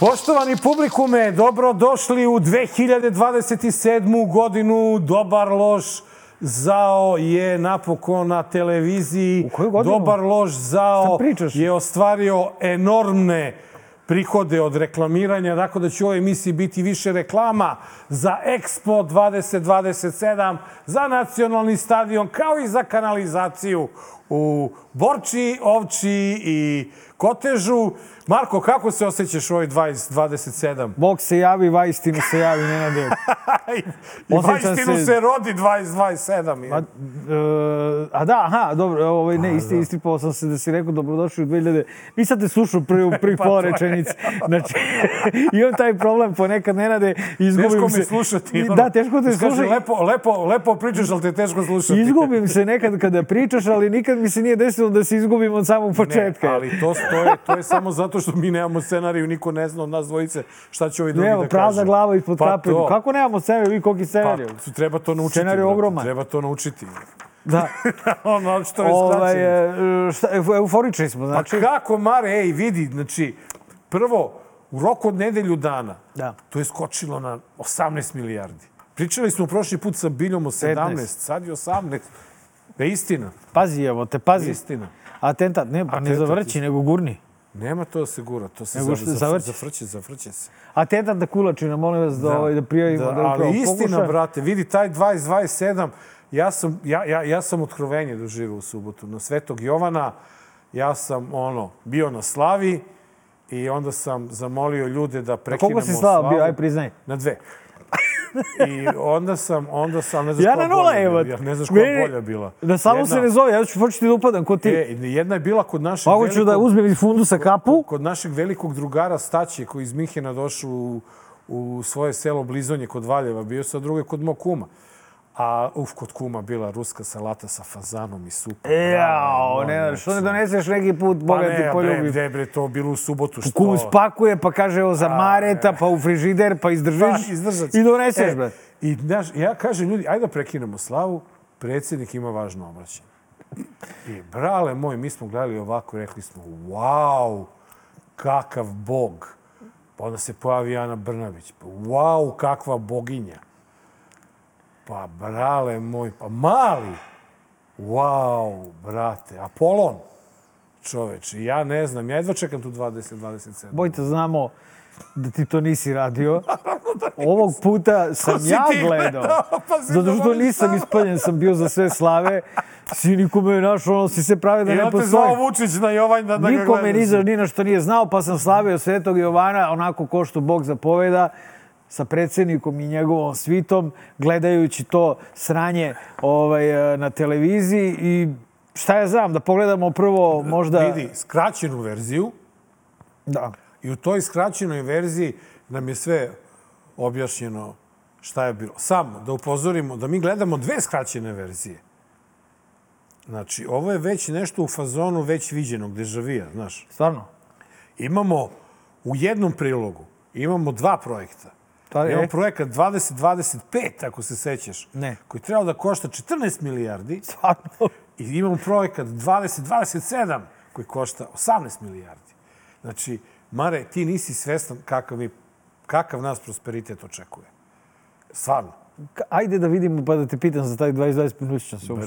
Poštovani publikume, dobrodošli u 2027. godinu. Dobar loš Zao je napokon na televiziji. U koju godinu? Dobar loš Zao je ostvario enormne prihode od reklamiranja, tako da će u ovoj emisiji biti više reklama za Expo 2027, za nacionalni stadion, kao i za kanalizaciju u Borči, Ovči i Kotežu. Marko, kako se osjećaš u ovoj 2027? Bog se javi, vajstinu se javi, Nenade. I Osjećam vajstinu se- se rodi 2027. A, e, a da, aha, dobro, ovaj, ne, isti, istipao sam se da si rekao dobrodošli u 2000. Nisam te slušao prvi, u prvih Pa pola rečenice. Znači, imam taj problem ponekad, Nenade, izgubim Teško se. mi slušati. ono. Da, teško te slušati. Lepo, lepo, lepo pričaš, ali te teško slušati. Izgubim se nekad kada pričaš, ali nikad mi se nije desilo da se izgubim od samog početka. Ne, ali to, to, je, to je samo zato što mi nemamo scenariju, niko ne zna od nas dvojice šta će ovi drugi Evo, da prazna kažu. glava ispod pa kape. To, Kako nemamo scenariju? Vi koliki pa, scenariju? treba to naučiti. Scenarij je brate, ogroman. Treba to naučiti. Da. ono što je ovaj, e, šta, euforični smo, Pa znači. kako, Mare, ej, vidi, znači, prvo, u roku od nedelju dana, Da. to je skočilo na 18 milijardi. Pričali smo prošli put sa Biljom o 17, 15. sad je 18. Da je istina, Pazi, evo te, pazi. istina. Atentat, ne, pa ne Atentat, zavrći, nego gurni. Nema to da se gura, to se Nego što za, zavrći. zafrće, zafrće se. Atentat na kulačina, molim vas da, ovaj, da prijavimo. Da, upravo ali istina, pokuša. brate, vidi, taj 2027, ja sam, ja, ja, ja sam otkrovenje doživio u subotu. Na Svetog Jovana, ja sam, ono, bio na slavi i onda sam zamolio ljude da Na prekinemo koliko si slava slavu. bio, aj priznaj. Na dve. I onda sam, onda sam, ne znaš Ja koja nula, bolja evo. bila. Ne znaš koja Meni- bolja bila. Da samo se ne zove, ja ću početi da upadam kod ti. E, jedna je bila kod našeg Mogu ću da uzmem iz fundusa kapu. kod našeg velikog drugara Staće, koji iz Mihina došao u, u svoje selo Blizonje kod Valjeva, bio sa druge kod mog kuma. A, uf, kod kuma bila ruska salata sa fazanom i supom. Jao, Bravo, ne, molim, što ne doneseš neki put, Pa Boga ti ne, bre, poljubi. gde bre, to bilo u subotu. Što? Kum spakuje, pa kaže evo za Mareta, pa u frižider, pa izdržiš. Pa. I doneseš, E, bre. I znaš, ja kažem ljudi, ajde da prekinemo slavu, predsjednik ima važno obraćanje. I brale moj, mi smo gledali ovako i rekli smo, wow, kakav bog. Pa onda se pojavi Ana Brnabić, pa wow, kakva boginja. Pa brale moj, pa mali. Wow, brate, Apolon. Čoveče, ja ne znam, ja jedva čekam tu 2027. Bojte, znamo da ti to nisi radio. Ovog puta sam ja gledao. gledao, pa Zato što nisam ispaljen, sam bio za sve slave. Si nikome je našao, ono si se pravi da I ne onda te zvao postoji. Vučić na Jovanj da, da ga Nikome gledaš. ni za ni na što nije znao, pa sam slavio Svetog Jovana onako ko što Bog zapoveda sa predsjednikom i njegovom svitom, gledajući to sranje ovaj, eh, na televiziji i šta ja znam, da pogledamo prvo možda... Vidi, skraćenu verziju Da. i u toj skraćenoj verziji nam je sve objašnjeno šta je bilo. Samo da upozorimo da mi gledamo dve skraćene verzije. Znači, ovo je već nešto u fazonu već viđenog, dežavija, znaš. Stvarno? Imamo u jednom prilogu, imamo dva projekta. Ta, Imamo e, projekat 2025, ako se sećaš, Ne. koji treba da košta 14 milijardi. stvarno. I imamo projekat 2027 koji košta 18 milijardi. Znači, Mare, ti nisi svestan kakav, mi, kakav nas prosperitet očekuje. Stvarno. Ajde da vidimo pa da te pitam za taj 20-20 minuta ću se uopšte.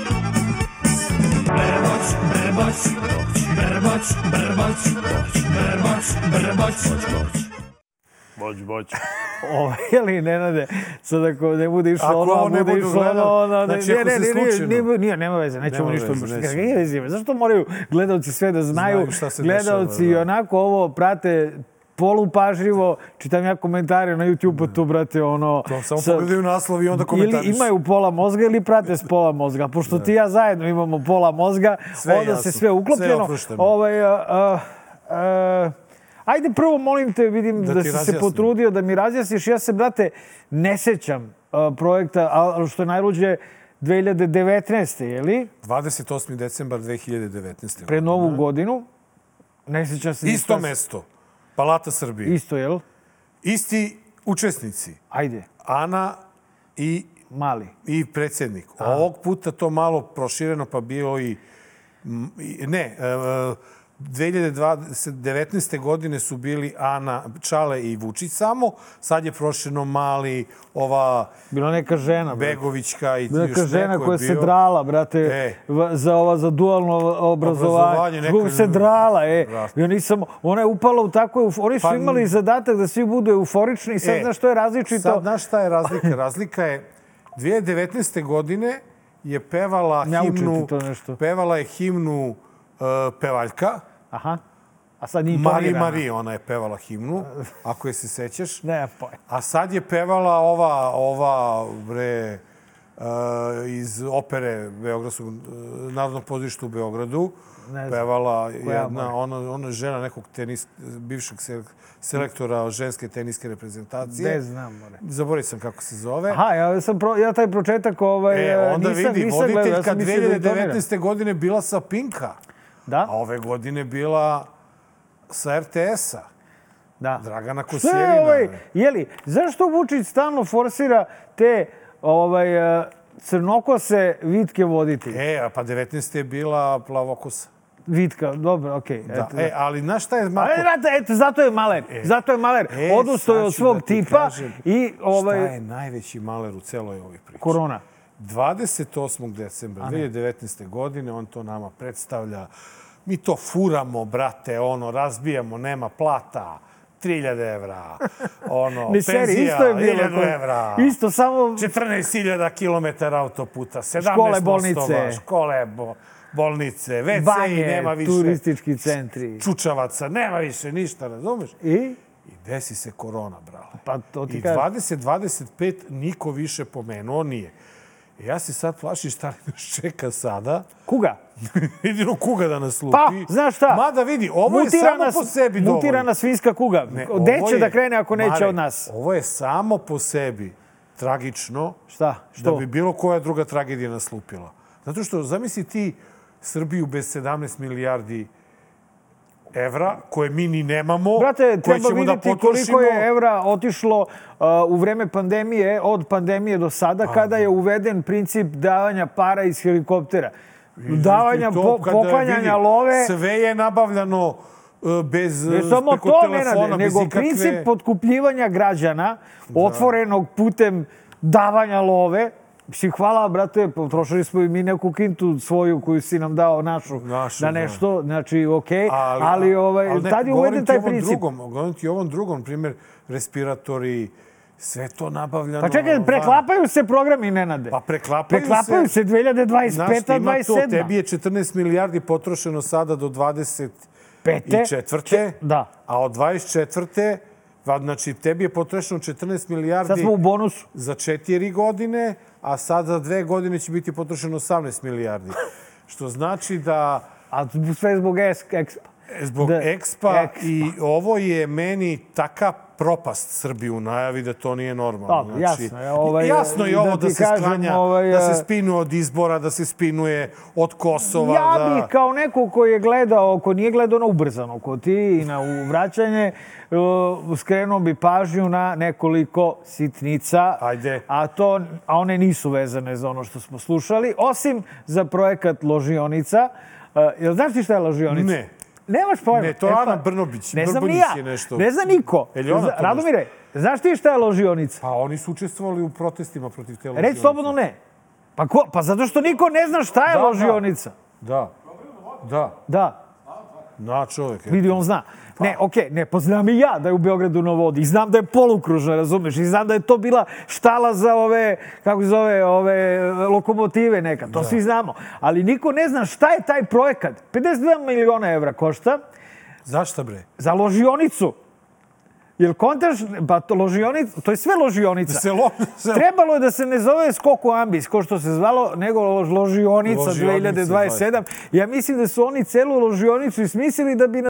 Brboći, brboći, boći. Boć, boć. Ovo, jeli, Nenade, sad ako ne bude išlo Ako ono, ovo ne bude išlo ono, ono, ne, znači ne, ako ne, se ne, nije, slučajno- nije, nije, nema veze, nećemo Nema ništa. veze, nećemo. Veze, zašto moraju gledalci sve da znaju? Znaju šta se gledalci dešava, da. onako ovo prate polupažljivo, čitam ja komentare na YouTube-u tu, brate, ono... To samo pogledaju naslov i onda komentariš. Ili imaju pola mozga ili prate s pola mozga. Pošto ti i ja zajedno imamo pola mozga, Sve onda jasno, se sve uklopljeno. sve ovaj, a, a, a, ajde prvo, molim te, vidim Da da, ti si se razjasnim. potrudio da mi razjasniš. Ja se, brate, ne sećam a, projekta, a, što je najluđe 2019. je li? 28. decembar 2019. Pred novu godinu. Ne sećam se... Isto mesto. Palata Srbije. Isto, jel? Isti učesnici. Ajde, Ana i, mali. i predsjednik. Ovog puta to malo prošireno pa i... m, i- Ne, e, e, 2019. godine su bili Ana, Čale i Vučić samo. Sad je prošireno mali, ova Bila neka žena, brate. Begovićka i Bila neka žena koja se bio. drala, brate, E. za ova za dualno obrazovanje. Obrazovanje, je- se drala, e. Ja nisam, ona je upala u tako, euf- oni su Pa- imali zadatak da svi budu euforični i sad E, znaš što je različito. Sad, znaš šta je razlika? Razlika je 2019. godine je pevala Nauči ti himnu, pevala je himnu uh, pevaljka. Aha. A sad nije Mari. Mari, ona je pevala himnu, ako je se sećaš. Ne, pojma. A sad je pevala ova, ova, bre, uh, iz opere Beogradskog, uh, Narodnog pozorišta u Beogradu. Ne znam. Pevala jedna, ona, ona žena nekog tenis, bivšeg se- selektora ženske teniske reprezentacije. Ne znam, more. Zaboravio sam kako se zove. Aha, ja, sam pro, ja taj početak ovaj, E, onda nisam, vidi, nisam gledao, ja voditeljka da tonirana. 2019. godine bila sa Pinka, Da? a ove godine bila sa RTS-a. Da. Dragana Sve Kosjerina. ovaj, jeli, zašto Vučić stalno forsira te ovaj, eh, crnokose vitke voditelje? E, pa 19. je bila plavokosa. Vitka, dobro, okej. Da. eto, E, ali znaš šta je Marko? Ali, brate, eto, zato je maler. zato je maler. E, Odustao je od svog da ti tipa kažem i ovaj, Šta je najveći maler u celoj ovoj priči? korona. 28. decembra 2019. godine on to nama predstavlja. Mi to furamo, brate, ono, razbijamo, nema plata. 3000 evra, ono, Ne seri, penzija, isto je bilo. 1000 evra. Isto, samo 14.000 km autoputa, 17 Škole, bolnice. mostova, škole, bo, bolnice, WC banje, nema više. turistički centri. Čučavaca, nema više ništa, razumeš? I? I desi se korona, brale. Pa to ti I kažem. 20-25 niko više pomenuo nije. Ja se sad plašim šta li nas čeka sada. Kuga? Jedino kuga da nas lupi. Pa, znaš šta? Mada vidi, ovo je samo po sebi dovoljno. Mutirana svinska kuga. Ne, Gde će da krene ako neće Mare, od nas? Ovo je samo po sebi tragično Šta? da Što? bi bilo koja druga tragedija nas lupila. Zato što, zamisli ti Srbiju bez 17 milijardi evra, koje mi ni nemamo, Brate, treba da vidjeti potrošimo. koliko je evra otišlo uh, u vreme pandemije, od pandemije do sada, kada je uveden princip davanja para iz helikoptera. Davanja, I to po, poklanjanja vidi, love. Sve je nabavljano uh, bez Ne uh, samo to, telefona, Nenade, nego ikakve... princip potkupljivanja građana, otvorenog putem davanja love. Mislim, hvala, brate, potrošili smo i mi neku kintu svoju koju si nam dao, našu, Našu, da da. nešto, znači, okej, ali, ali, ovaj, ali ne, tad je uveden taj princip. Drugom, govorim ti o ovom drugom, primjer, respiratori, sve to nabavljano. Pa čekaj, preklapaju se programi, Nenade. Pa preklapaju, Preklapaju se 2025. Znaš, ti ima to, 27. tebi je 14 milijardi potrošeno sada do 24. Pete. i četvrte, Da. a od 24. Znači, tebi je potrošeno 14 milijardi Sad smo u bonusu. za četiri godine, a sad za dve godine će biti potrošeno 18 milijardi. Što znači da A sve zbog Expa. zbog Da, Expa Expa. i ovo je meni taka propast Srbiju najavi da to nije normalno. Dobro, jasno je, ovaj, jasno je da ovo ti da, se kažem, sklanja, ovaj, da se eh, spinuje od izbora, da se spinuje od Kosova. Ja da... bih kao neko ko je gledao, ko nije gledao na ubrzano, ko ti i na vraćanje, uh, skrenuo bi pažnju na nekoliko sitnica. Ajde. A, to, a one nisu vezane za ono što smo slušali, osim za projekat Ložionica. Uh, jel znaš ti šta je Ložionica? Ne. Nemaš pojma. Ne, to je E pa, Ana Brnobić. Ne znam ni ja. je nešto- Ne zna niko. Je Zna- Radomire, znaš ti šta je Ložionica? Pa oni su učestvovali u protestima protiv te ložionice. slobodno ne. Pa, ko, pa zato što niko ne zna šta je Da, da. Ložionica. Da. Da. Da. Na čovek. Vidi, on zna. Ne, okej, ne, pa znam i ja da je u Beogradu na vodi. I znam da je polukružna, razumeš? I znam da je to bila štala za ove, kako se zove, ove lokomotive neka. To svi znamo. Ali niko ne zna šta je taj projekat. 52 miliona evra košta Zašto bre? za ložionicu. Jel kontaš, pa ložionica, to je sve ložionica. Se lo, se, Trebalo je da se ne zove Skoko Ambis, ko što se zvalo, nego Ložionica Ložionica 2027. Ja mislim da su oni celu Ložionicu ismislili da bi na...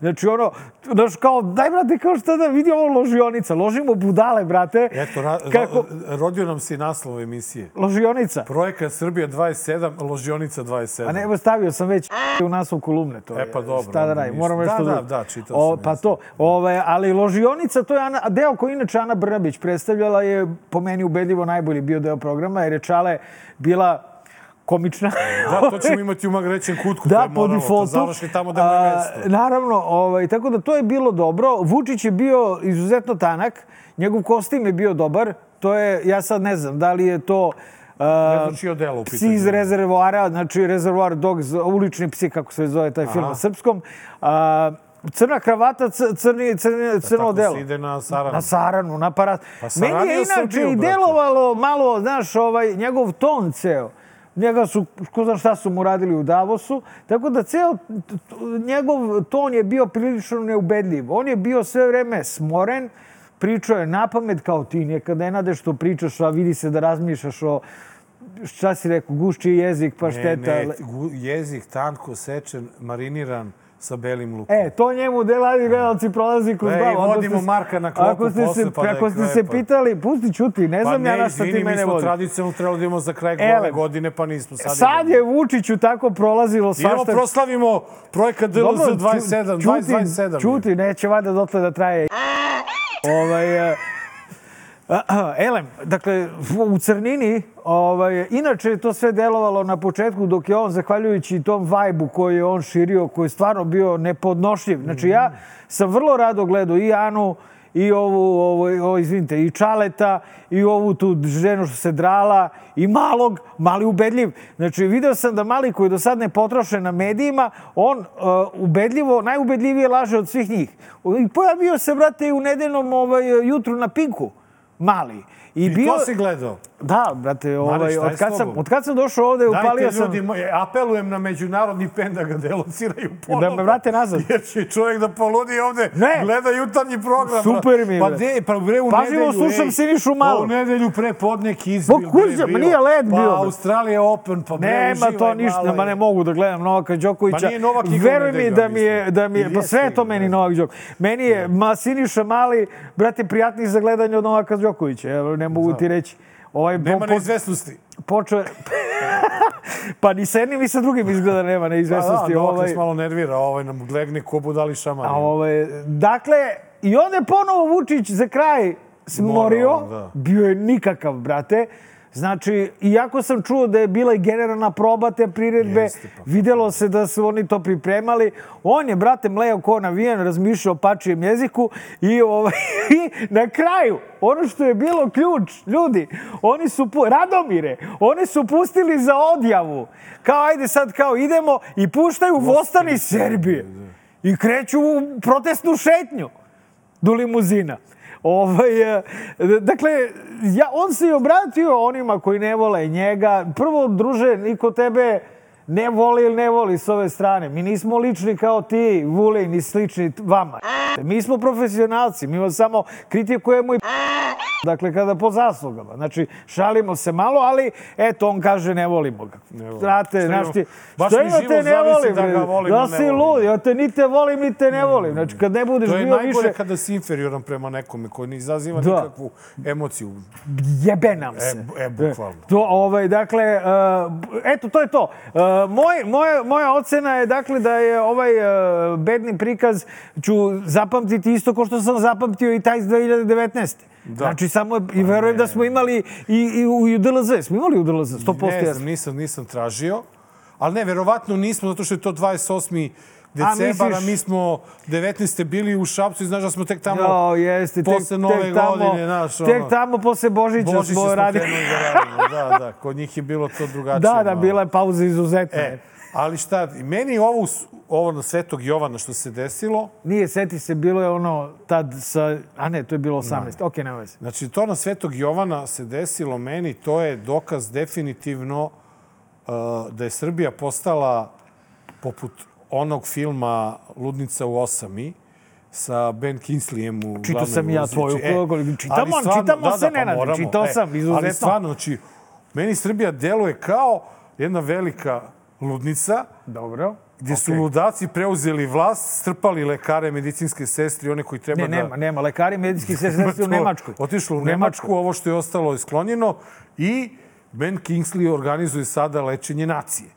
Znači ono, znaš kao, daj brate, kao što da vidi ovo Ložionica. Ložimo budale, brate. Eto, ra, Kako? ro- rodio nam si naslov emisije. Ložionica. Projekat Srbija 27, Ložionica 27. A ne, stavio sam već u naslov kolumne. To E, je. pa dobro, Šta da radim, moram nešto Da, da, drugo. da, čitao O, sam, Pa jasno. to, ove, ali Ložionica, to je Ana, deo koji inače Ana Brnabić predstavljala je po meni ubedljivo najbolji bio deo programa, jer je Čale bila komična. Da, to ćemo imati u Magrećem kutku. to Da, je po moralno, to defaultu. Završi tamo da mu je mesto. Naravno, ovaj, tako da to je bilo dobro. Vučić je bio izuzetno tanak, njegov kostim je bio dobar. To je, ja sad ne znam, da li je to... Ne Uh, znači o delu u Psi pitanju. iz rezervoara, znači rezervoar dogs, ulični psi, kako se zove taj film na srpskom. A, crna kravata, crni, crni, crno Tako delo. ide na Saranu. Na Saranu, na parat. Pa Meni je inače Srbiju, i brate. delovalo malo, znaš, ovaj, njegov ton ceo. Njega su, ko zna šta su mu radili u Davosu, tako da ceo njegov ton je bio prilično neubedljiv. On je bio sve vreme smoren, pričao je na pamet kao ti nekada ne nadeš što pričaš, a vidi se da razmišljaš o šta si rekao, gušći jezik, pa Ne, šteta. ne, gu- jezik tanko sečen, mariniran sa belim lukom. E, to njemu deladi gledalci prolazi kroz E, glavu. i Ako vodimo ste- Marka na klopu ako ste posle, se, pa da Ako ste se pa- pitali, pusti čuti, ne Pa znam ja ne, na šta ti izvini, mi mene smo vodi. tradicionalno trebali da imamo za kraj Ele. ove godine, pa nismo. Sad, Sad je Vučiću tako prolazilo svašta. proslavimo projekat DLZ 27, čuti, 2027. Čuti, neće vada dotle da traje. ovaj, e, Elem, dakle, u crnini, ovaj, inače je to sve delovalo na početku dok je on, zahvaljujući tom vajbu koji je on širio, koji je stvarno bio nepodnošljiv. Znači, ja sam vrlo rado gledao i Anu, i ovu, ovo, ovo, izvinite, i Čaleta, i ovu tu ženu što se drala, i malog, mali ubedljiv. Znači, video sam da mali koji do sad ne potroše na medijima, on uh, ubedljivo, najubedljivije laže od svih njih. I pojavio se, brate, i u nedeljnom ovaj, jutru na Pinku, mali. I, I bio... to si gledao? Da, brate, ovaj, od, kad sam, od kad sam došao ovde, upalio Dajte sam... ljudi, moji, apelujem na međunarodni pen da ga delociraju ponovno. Da me vrate nazad. Jer će čovjek da poludi ovde, Ne. gleda jutarnji program. Super mi je, Pa bre. de, pa bre, u Pažljivo nedelju, slušam ej, Sinišu Malog. U nedelju pre podnek izbil. Bog kuća, ma nije led bio, Pa. Australija Open, pa bre, Nema to ništa, malo, ma ne mogu da gledam Novaka Đokovića. Pa nije Novak igrao u Veruj mi da mi je, da mi je, pa sve to meni. Novak Đoković. Meni je ma Siniša Mali, brate, prijatniji za gledanje od Novaka Đokovića. Ne mogu ti reći. Ovaj, Nema po- neizvesnosti. počeo pa ni sa jednim ni sa drugim izgleda nema Pa da, neizvesnosti. Novak ovaj, malo nervira, ovaj nam glegne ko budali šaman. A ovaj, dakle, i onda je ponovo Vučić za kraj smorio. Morao, da. Bio je nikakav, brate. Znači, iako sam čuo da je bila i generalna proba te priredbe, Jeste, pa. videlo se da su oni to pripremali. On je, brate, mleo ko navijen, razmišljao o pačijem jeziku i, ovaj, i na kraju, ono što je bilo ključ, ljudi, oni su, Radomire, oni su pustili za odjavu. Kao, ajde sad, kao idemo i puštaju Vostani Srbije. I kreću u protestnu šetnju do limuzina. Ovaj, e, dakle, ja, on se i obratio onima koji ne vole njega. Prvo, druže, niko tebe ne voli ili ne voli s ove strane. Mi nismo lični kao ti, Vulej, ni slični vama. Mi smo profesionalci, mi vas samo kritikujemo i Dakle, kada po zaslugama. Znači, šalimo se malo, ali eto, on kaže ne volimo ga. Znate, znaš ti, baš što ima te ne zavisi volim, da ga volim, da si lud, ja te ni te volim, ni te ne volim. Znači, kad ne budeš To je bio najgore više, kada si inferioran prema nekome koji ne izaziva Da. nikakvu emociju. jebe nam se. E, e, bukvalno. To, ovaj, dakle, uh, eto, to je to. Uh, moj, moja, moja ocena je, dakle, da je ovaj uh, bedni prikaz ću zapamtiti isto kao što sam zapamtio i taj iz 2019. Da. Znači, samo, je- i verujem da smo imali i, i u, i u DLZ. Smo imali u DLZ, 100% Ne znam, nisam, nisam tražio. Ali ne, verovatno nismo, zato što je to 28. A, decembara, mi smo 19. bili u Šapcu i znaš da smo tek tamo Jo, jeste, tek, posle Nove tek tamo, godine, znaš, ono, tek tamo posle Božića Božića smo radili. da. Da, da, kod njih je bilo to drugačije. Da, da, bila je pauza izuzetna. E, ali šta, meni ovo, ovo na Svetog Jovana što se desilo, Nije, seti se, bilo je ono tad sa... A ne, to je bilo 18. Ok, nema veze. Znači, to na Svetog Jovana se desilo meni, to je dokaz definitivno uh, da je Srbija postala poput onog filma Ludnica u osami, sa Ben Kinsleyem u Čitao glavnoj sam i ja tvoju Znači, knjigu. Čitamo, ali stvarno, čitamo da, se, da, pa moramo. čitao E, sam, Ali izuzetno. stvarno, znači, meni Srbija deluje kao jedna velika ludnica Dobro. gdje su ludaci preuzeli vlast, strpali lekare, medicinske sestre i one koji treba Ne, da... nema, nema. Lekari medicinski sestre u to Nemačkoj. Otišlo u U Nemačku, ovo što je ostalo je sklonjeno i Ben Kingsley organizuje sada lečenje nacije.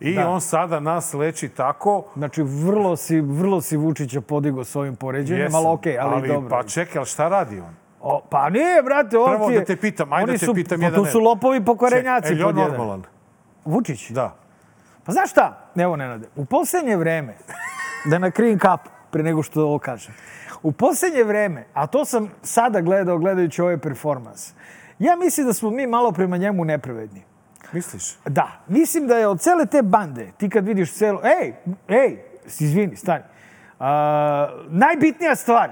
I Da. on sada nas leči tako... Znači, vrlo si, vrlo si Vučića podigo s ovim poređenjem, Jesam, ali okej, ali, dobro. Pa čekaj, ali šta radi on? O, pa nije, brate, on Prvo ti je... da te pitam, ajde da te su, pitam pa jedan Tu su lopovi pokvarenjaci. Čekaj, je li on normalan? Vučić? Da. Pa znaš šta? Evo, Nenade, u poslednje vreme, da nakrijem kapu pre nego što ovo kažem, u poslednje vreme, a to sam sada gledao gledajući ovaj performans, ja mislim da smo mi malo prema njemu nepravedni. Misliš? Da, mislim da je od cele te bande, ti kad vidiš celo... Ej, ej, izvini, stani. A, najbitnija stvar,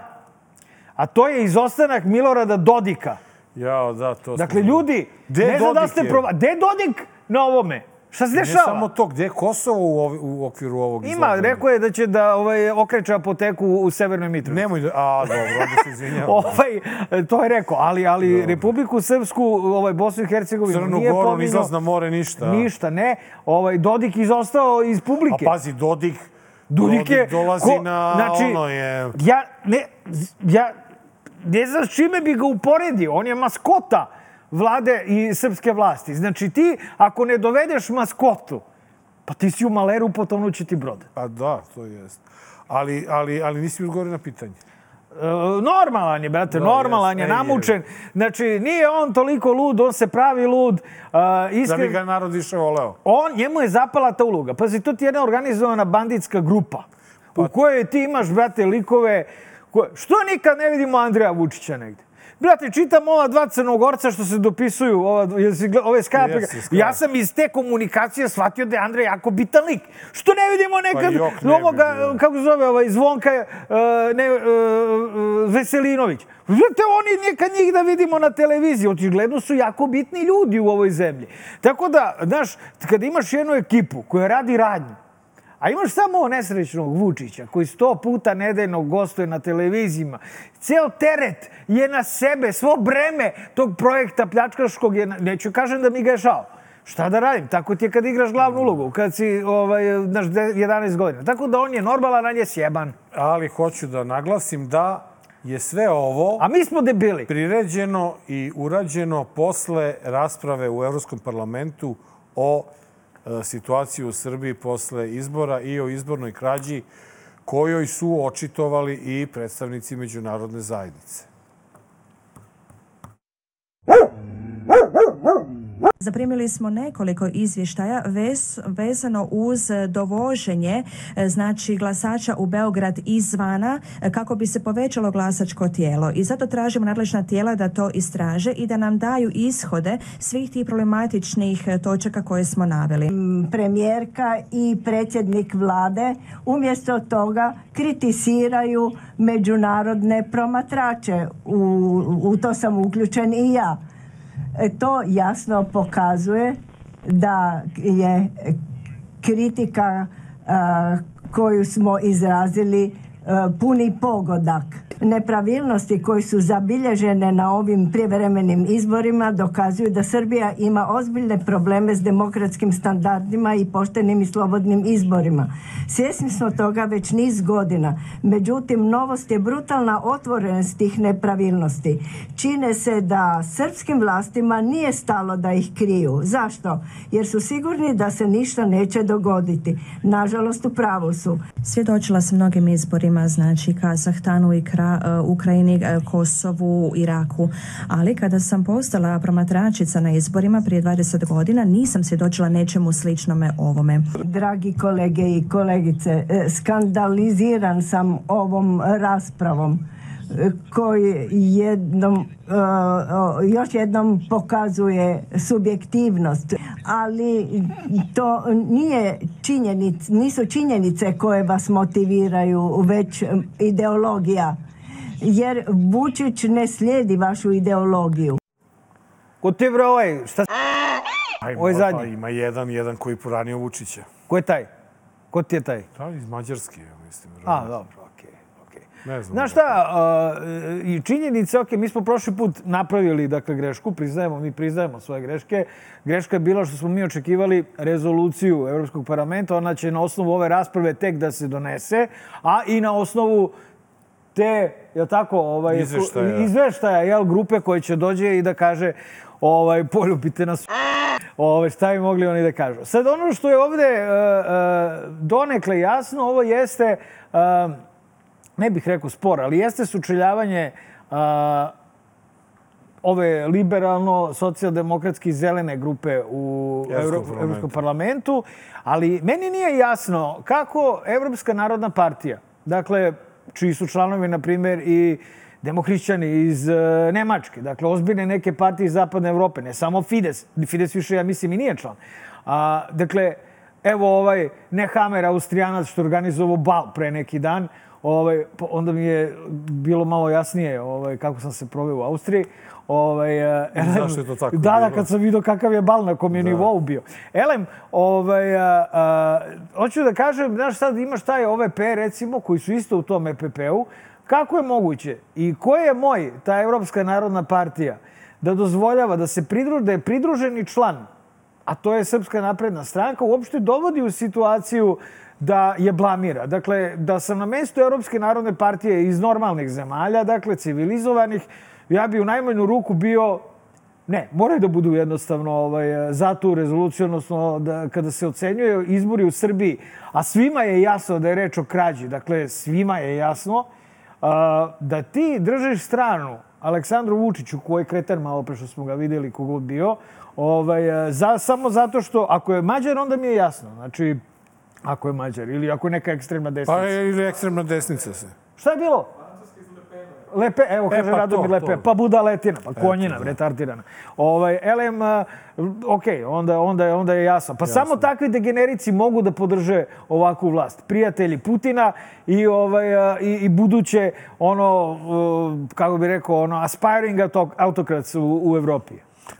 a to je izostanak Milorada Dodika. Jao, da, to Dakle, smo- ljudi, Gde ne znam da ste. Gde je Dodik na ovome? Šta se Ne dešava? samo to, gde je Kosovo u, ovi- u okviru ovog Ima, izlaganja? rekao je da će da ovaj, okreće apoteku u Severnoj Mitrovici. Nemoj da... A, dobro, onda se izvinjavam. Ovaj, to je rekao, ali, ali Republiku Srpsku, ovaj, Bosnu i Hercegovinu Crnu nije Goru, pominjao. izlaz na more, ništa. Ništa, ne. Ovaj, Dodik izostao iz A publike. pazi, Dodik, Dodik je... dolazi ko- na znači, ono je... Ja ne, ja ne znam s čime bi ga uporedio. On je maskota vlade i srpske vlasti. Znači ti, ako ne dovedeš maskotu, pa ti si u maleru, potonuće ti brod. A da, to jest. Ali, ali, ali nisi odgovorio na pitanje. E, normalan je, brate, Da, normalan je, jest, ej, namučen. Znači, nije on toliko lud, on se pravi lud. Uh, Da bi iskren, ga narod više voleo. on, njemu je zapala ta uloga. Pazi, to ti je jedna organizovana banditska grupa Pa- u kojoj ti imaš, brate, likove... Koje, što nikad ne vidimo Andreja Vučića negde? Brate, čitam ova dva crnogorca što se dopisuju, ova, jesi ove Skype. Skype. Ja sam iz te komunikacije shvatio da je Andrej jako bitan lik. Što ne vidimo nekad jok ne bi ovoga, bilo. kako se zove, ovaj, Zvonka uh, ne, uh, Veselinović. Znate, oni nekad njih da vidimo na televiziji. Očigledno su jako bitni ljudi u ovoj zemlji. Tako da, znaš, kad imaš jednu ekipu koja radi radnju, a imaš samo nesrećnog Vučića koji sto puta nedeljno gostuje na televizijima. Ceo teret je na sebe, svo breme tog projekta pljačkaškog je, na, neću kažem da mi ga je šao. Šta da radim? Tako ti je kad igraš glavnu ulogu, kad si ovaj, znaš, de- 11 godina. Tako da on je normalan, on je sjeban. Ali hoću da naglasim da je sve ovo A mi smo debili. priređeno i urađeno posle rasprave u Evropskom parlamentu o e, situaciji u Srbiji posle izbora i o izbornoj krađi kojoj su očitovali i predstavnici međunarodne zajednice. Zaprimili smo nekoliko izvještaja vez, vezano uz dovoženje e, znači glasača u Beograd izvana e, kako bi se povećalo glasačko tijelo i zato tražimo nadležna tijela da to istraže i da nam daju ishode svih tih problematičnih e, točaka koje smo naveli. premijerka i predsjednik vlade umjesto toga kritiziraju međunarodne promatrače. U, u to sam uključen i ja. E, To jasno pokazuje da je kritika koju smo izrazili puni pogodak. Nepravilnosti koje su zabilježene na ovim prijevremenim izborima dokazuju da Srbija ima ozbiljne probleme s demokratskim standardima i poštenim i slobodnim izborima. Svjesni smo toga već niz godina. Međutim, novost je brutalna otvorenost tih nepravilnosti. Čine se da srpskim vlastima nije stalo da ih kriju. Zašto? Jer su sigurni da se ništa neće dogoditi. Nažalost, u pravu su. Svjedočila sam mnogim izborima, znači Kazahstanu i Kra, e, Ukrajini, e, Kosovu, Iraku, ali kada sam postala promatračica na izborima prije 20 godina nisam svjedočila nečemu sličnome ovome. Dragi kolege i kolegice, e, skandaliziran sam ovom raspravom koji jednom, e, još jednom pokazuje subjektivnost, ali to nije činjenic, nisu činjenice koje vas motiviraju, već ideologija. Jer Vučić ne slijedi vašu ideologiju. Ko ti bre ovaj? Šta? Aj, Ovo je pa zadnji. Ima jedan, jedan koji poranio Vučića. Ko je taj? Ko ti je taj? Da, iz Mađarske, mislim. A, dobro. Ne znam. Znaš šta, a, i činjenice, ok, mi smo prošli put napravili dakle, grešku, priznajemo, mi priznajemo svoje greške. Greška je bila što smo mi očekivali rezoluciju Evropskog parlamenta, ona će na osnovu ove rasprave tek da se donese, a i na osnovu te, je tako, ovaj, Izveštaja. izveštaja jel, grupe koje će dođe i da kaže ovaj, poljubite nas Ove, šta bi mogli oni da kažu. Sad ono što je ovde uh, uh, donekle jasno, ovo jeste, uh, ne bih rekao spor, ali jeste sučeljavanje uh, ove liberalno socijaldemokratski zelene grupe u Evropskom Evro, parlamentu. Ali meni nije jasno kako Evropska narodna partija, dakle, čiji su članovi, na primer, i demohrišćani iz e, Nemačke, dakle, ozbiljne neke partije iz Zapadne Evrope, ne samo Fides, Fides više, ja mislim, i nije član. A, dakle, evo ovaj Nehammer, Austrijanac, što organizovao bal pre neki dan, ovaj, onda mi je bilo malo jasnije ovaj, kako sam se proveo u Austriji. Ovaj, e, Zašto je to tako Da, da, kad sam vidio kakav je bal na kom je nivou bio. Elem, ovaj, a, a, hoću da kažem, znaš sad imaš taj OVP recimo, koji su isto u tom EPP-u, kako je moguće i ko je moj, ta Evropska narodna partija, da dozvoljava da se pridruže, da je pridruženi član, a to je Srpska napredna stranka, uopšte dovodi u situaciju da je blamira. Dakle, da sam na mestu Europske narodne partije iz normalnih zemalja, dakle, civilizovanih, ja bi u najmanju ruku bio Ne, moraju da budu jednostavno ovaj, za tu rezoluciju, odnosno da, kada se ocenjuje izbori u Srbiji, a svima je jasno da je reč o krađi, dakle svima je jasno, a, da ti držiš stranu Aleksandru Vučiću, koji je kretan malo pre što smo ga videli kogod bio, ovaj, za, samo zato što, ako je Mađar, onda mi je jasno. Znači, ako je Mađar ili ako je neka ekstremna desnica. Pa ili ekstremna desnica se. Šta je bilo? Lepe, evo kaže pa Radomir Lepe, to. pa budaletina, pa konjina, retardirana. Ovaj, elem, uh, ok, onda, onda, onda je jasno. Pa samo takvi degenerici mogu da podrže ovakvu vlast. Prijatelji Putina i, ovaj, uh, i, i buduće, ono, uh, kako bi rekao, ono, aspiring auto- autokrats u, u Evropi.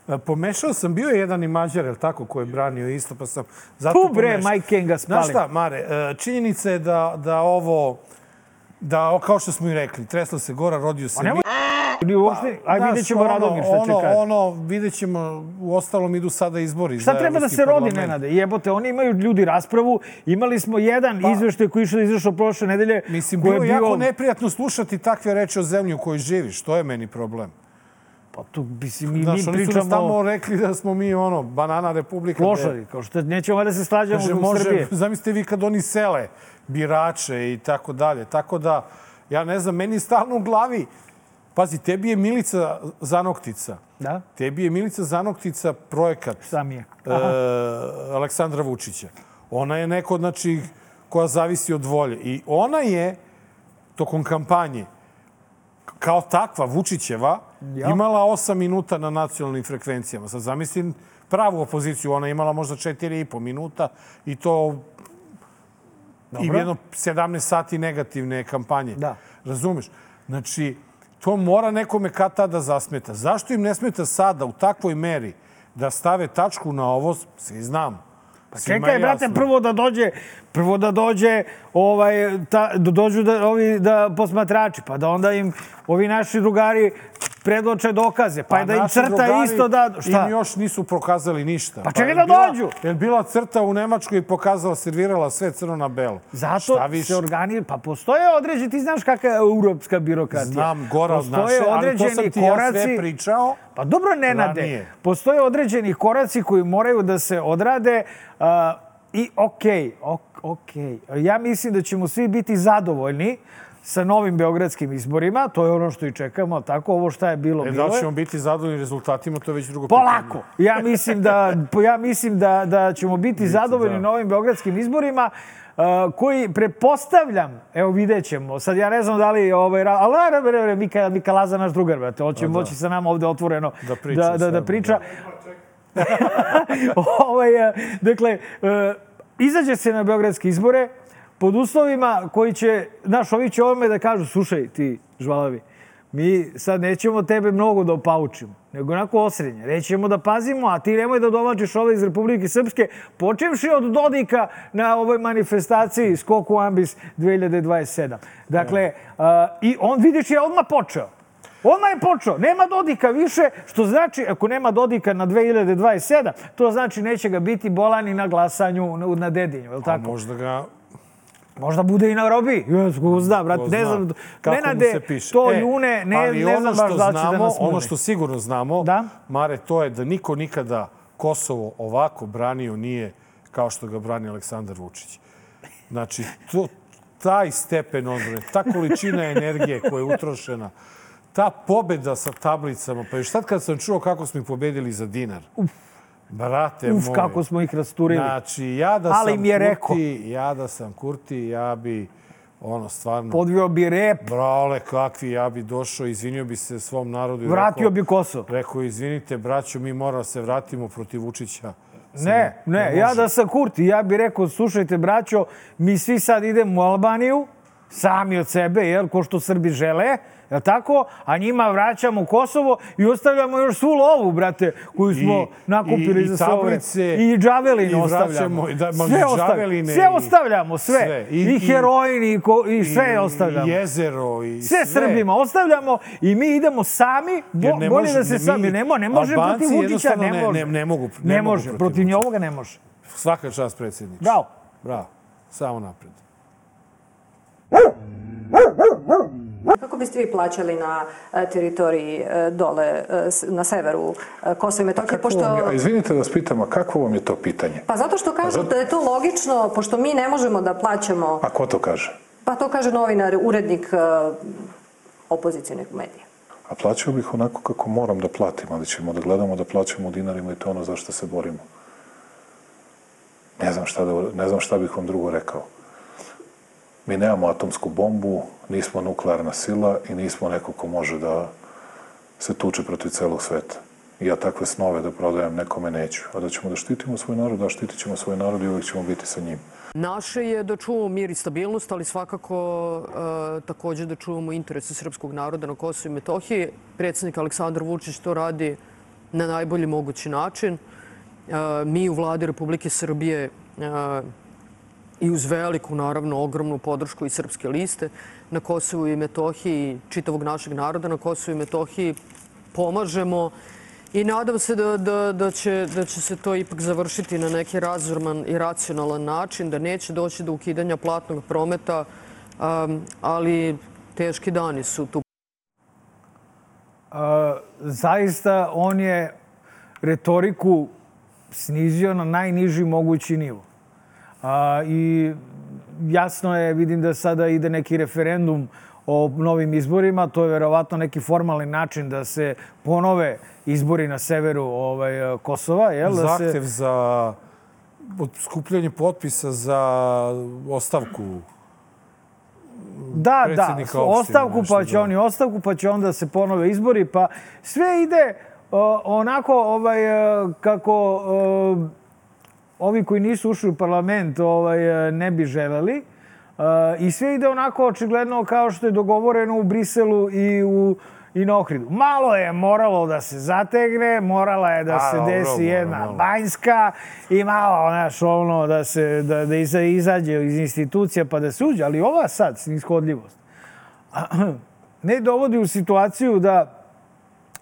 E, Pomešao sam, bio je jedan i Mađar, je tako, koji je branio isto, pa sam zato Tu bre, pomešao. Mike Kenga spali. Znaš šta, Mare, e, činjenica je da, da ovo, da, kao što smo i rekli, tresla se gora, rodio se... Pa nemoj, ni uopšte, aj Znaš, vidjet ćemo ono, Radomir šta će ono, kaže. Ono, vidjet ćemo, u ostalom idu sada izbori Šta treba da se rodi. Nenade? Jebote, oni imaju ljudi raspravu. Imali smo jedan izveštaj koji je išao izašao prošle nedelje. Pa- Mislim, bilo je jako neprijatno slušati takve reči o zemlji u kojoj živiš. To je meni problem. Pa tu, mislim, mi, Znaš, mi oni su nas pričamo tamo rekli da smo mi, ono, banana republika. klošari. Kao što nećemo da se slađamo Kaže, zbog može, Srbije. zamislite vi kad oni sele birače i tako dalje. Tako da, ja ne znam, meni stalno u glavi, pazi, tebi je Milica Zanoktica. Da? Tebi je Milica Zanoktica projekat mi je? e, Aleksandra Vučića. Ona je neko, znači, koja zavisi od volje. I ona je, tokom kampanje, kao takva, Vučićeva, Ja. imala 8 minuta na nacionalnim frekvencijama. Sad zamislim pravu opoziciju, ona je imala možda 4,5 minuta i to i Dobro. jedno 17 sati negativne kampanje. Da. Razumeš? Znači, to mora nekome kad tada zasmeta. Zašto im ne smeta sada u takvoj meri da stave tačku na ovo, svi znamo. Pa Čekaj, brate, prvo da dođe, prvo da dođe, ovaj, ta, da dođu da, ovi da posmatrači, pa da onda im ovi naši drugari predoče dokaze, pa, da im crta isto da... Šta? Im još nisu prokazali ništa. Pa čekaj je da dođu. Je bila crta u Nemačkoj i pokazala, servirala sve crno na belo. Zato se organi... Pa postoje određeni, ti znaš kakva je europska birokratija. Znam, gora naše, ali to sam ti ja koraci... sve pričao. Pa dobro, Nenade, Ranije. postoje određeni koraci koji moraju da se odrade uh, i okej, ok, okej. Ja mislim da ćemo svi biti zadovoljni sa novim beogradskim izborima, to je ono što i čekamo, tako ovo šta je bilo, E, bilo da li je. ćemo biti zadovoljni rezultatima, to je već drugo Polako. Ja mislim da, ja mislim da, da ćemo biti zadovoljni da. novim beogradskim izborima uh, koji prepostavljam, evo vidjet ćemo, sad ja ne znam da li, ovaj, ali ne, ne, ne, ne, Mika, Mika Laza, naš drugar, brate, on će moći sa nama ovde otvoreno Da priča da, da, da priča. ovaj, eh, dakle, eh, izađe se na beogradske izbore pod uslovima koji će, znaš, ovi će ovome da kažu, slušaj ti, žvalavi, mi sad nećemo tebe mnogo da opaučimo, nego onako osrednje. Rećemo da pazimo, a ti nemoj da dovađaš ove iz Republike Srpske, počevši od Dodika na ovoj manifestaciji Skoku Ambis 2027. Dakle, uh, i on, vidiš, je odmah počeo. Odmah je počeo. Nema Dodika više, što znači, ako nema Dodika na 2027, to znači neće ga biti bolani na glasanju na, Dedinju, je li A tako? možda ga Možda bude i na robi. Jes, zna, brate. Ne zna znam, kako Nenade, mu se piše. to E, june, ne, ali ne ono znam baš da će da nas Ono mune. što sigurno znamo, Da? Mare, to je da niko nikada Kosovo ovako branio nije kao što ga brani Aleksandar Vučić. Znači, to, taj stepen odbrane, ta količina energije koja je utrošena, ta pobeda sa tablicama, pa još sad kad sam čuo kako smo ih pobedili za dinar, brate Uf, moj, kako smo ih rasturili. Znači, ja da Ali sam je rekao. Kurti, ja da sam Kurti, ja bi, ono, stvarno... Podvio bi rep, Brale, kakvi, ja bi došao, izvinio bi se svom narodu vratio rekao, bi Kosovo. Rekao, izvinite, braćo, mi moramo da se vratimo protiv Vučića. Ne, ne, ja da sam Kurti, ja bih rekao, slušajte, braćo, mi svi sad idemo u Albaniju, sami od sebe, jel, ko što Srbi žele, je tako? A njima vraćamo Kosovo i ostavljamo još svu lovu, brate, koju smo I- nakupili i- i za sve vreme. tablice, I džavelin i ostavljamo. i da, sve, i ostavljamo. sve i- ostavljamo, sve. sve. I, I- i- heroin i, ko, i sve ostavljamo. I jezero i sve, Srbima ostavljamo i mi idemo sami, bo, ne bolje može- da se ne, sami, mi- ne, mo, ne može Albanci protiv Vučića, ne, ne- može. ne- ne mogu- ne, ne može, protiv protiv njovoga ne može. Svaka čast predsjedniče. Bravo. Bravo. Samo napred. Kako biste vi plaćali na e, teritoriji e, dole e, na severu Kosova i Metohije? Kako Pošto... vam izvinite da vas pitam, a kako vam je to pitanje? Pa zato što kažu zato- da je to logično, pošto mi ne možemo da plaćamo, A ko to kaže? pa to kaže novinar, urednik opozicijnog medija. A plaćao bih onako kako moram da platim, ali ćemo da gledamo da plaćamo u dinarima i to ono za što se borimo. Ne znam šta, da, ne znam šta bih vam drugo rekao. Mi nemamo atomsku bombu, nismo nuklearna sila i nismo neko ko može da se tuče protiv celog sveta. I ja takve snove da prodajem nekome neću. A da ćemo da štitimo svoj narod, da štitit ćemo svoj narod i uvijek ćemo biti sa njim. Naše je da čuvamo mir i stabilnost, ali svakako e, takođe da čuvamo interese srpskog naroda na Kosovo i Metohiji. Predsednik Aleksandar Vučić to radi na najbolji mogući način. E, mi u vladi Republike Srbije e, i uz veliku, naravno, ogromnu podršku i srpske liste na Kosovu i Metohiji čitavog našeg naroda na Kosovu i Metohiji pomažemo i nadam se da, da, da, će, da će se to ipak završiti na neki razorman i racionalan način, da neće doći do ukidanja platnog prometa, um, ali teški dani su tu zaista on je retoriku snizio na najniži mogući nivo. A, I jasno je, vidim da sada ide neki referendum o novim izborima. To je verovatno neki formalni način da se ponove izbori na severu ovaj, Kosova. Jel? Da se... Zahtev za skupljanje potpisa za ostavku Da, da, ostavku, nešto, pa će da. oni ostavku, pa će onda se ponove izbori, pa sve ide o, onako ovaj, e, kako o, ovi koji nisu ušli u parlament ovaj, e, ne bi želeli. E, I sve ide onako očigledno kao što je dogovoreno u Briselu i u i na Ohridu. Malo je moralo da se zategne, morala je da A, se dobro, desi malo, jedna malo. banjska i malo, znaš, ono, da se, da, da iza- izađe iz institucija pa da se uđe. Ali ova sad, snishodljivost, ne dovodi u situaciju da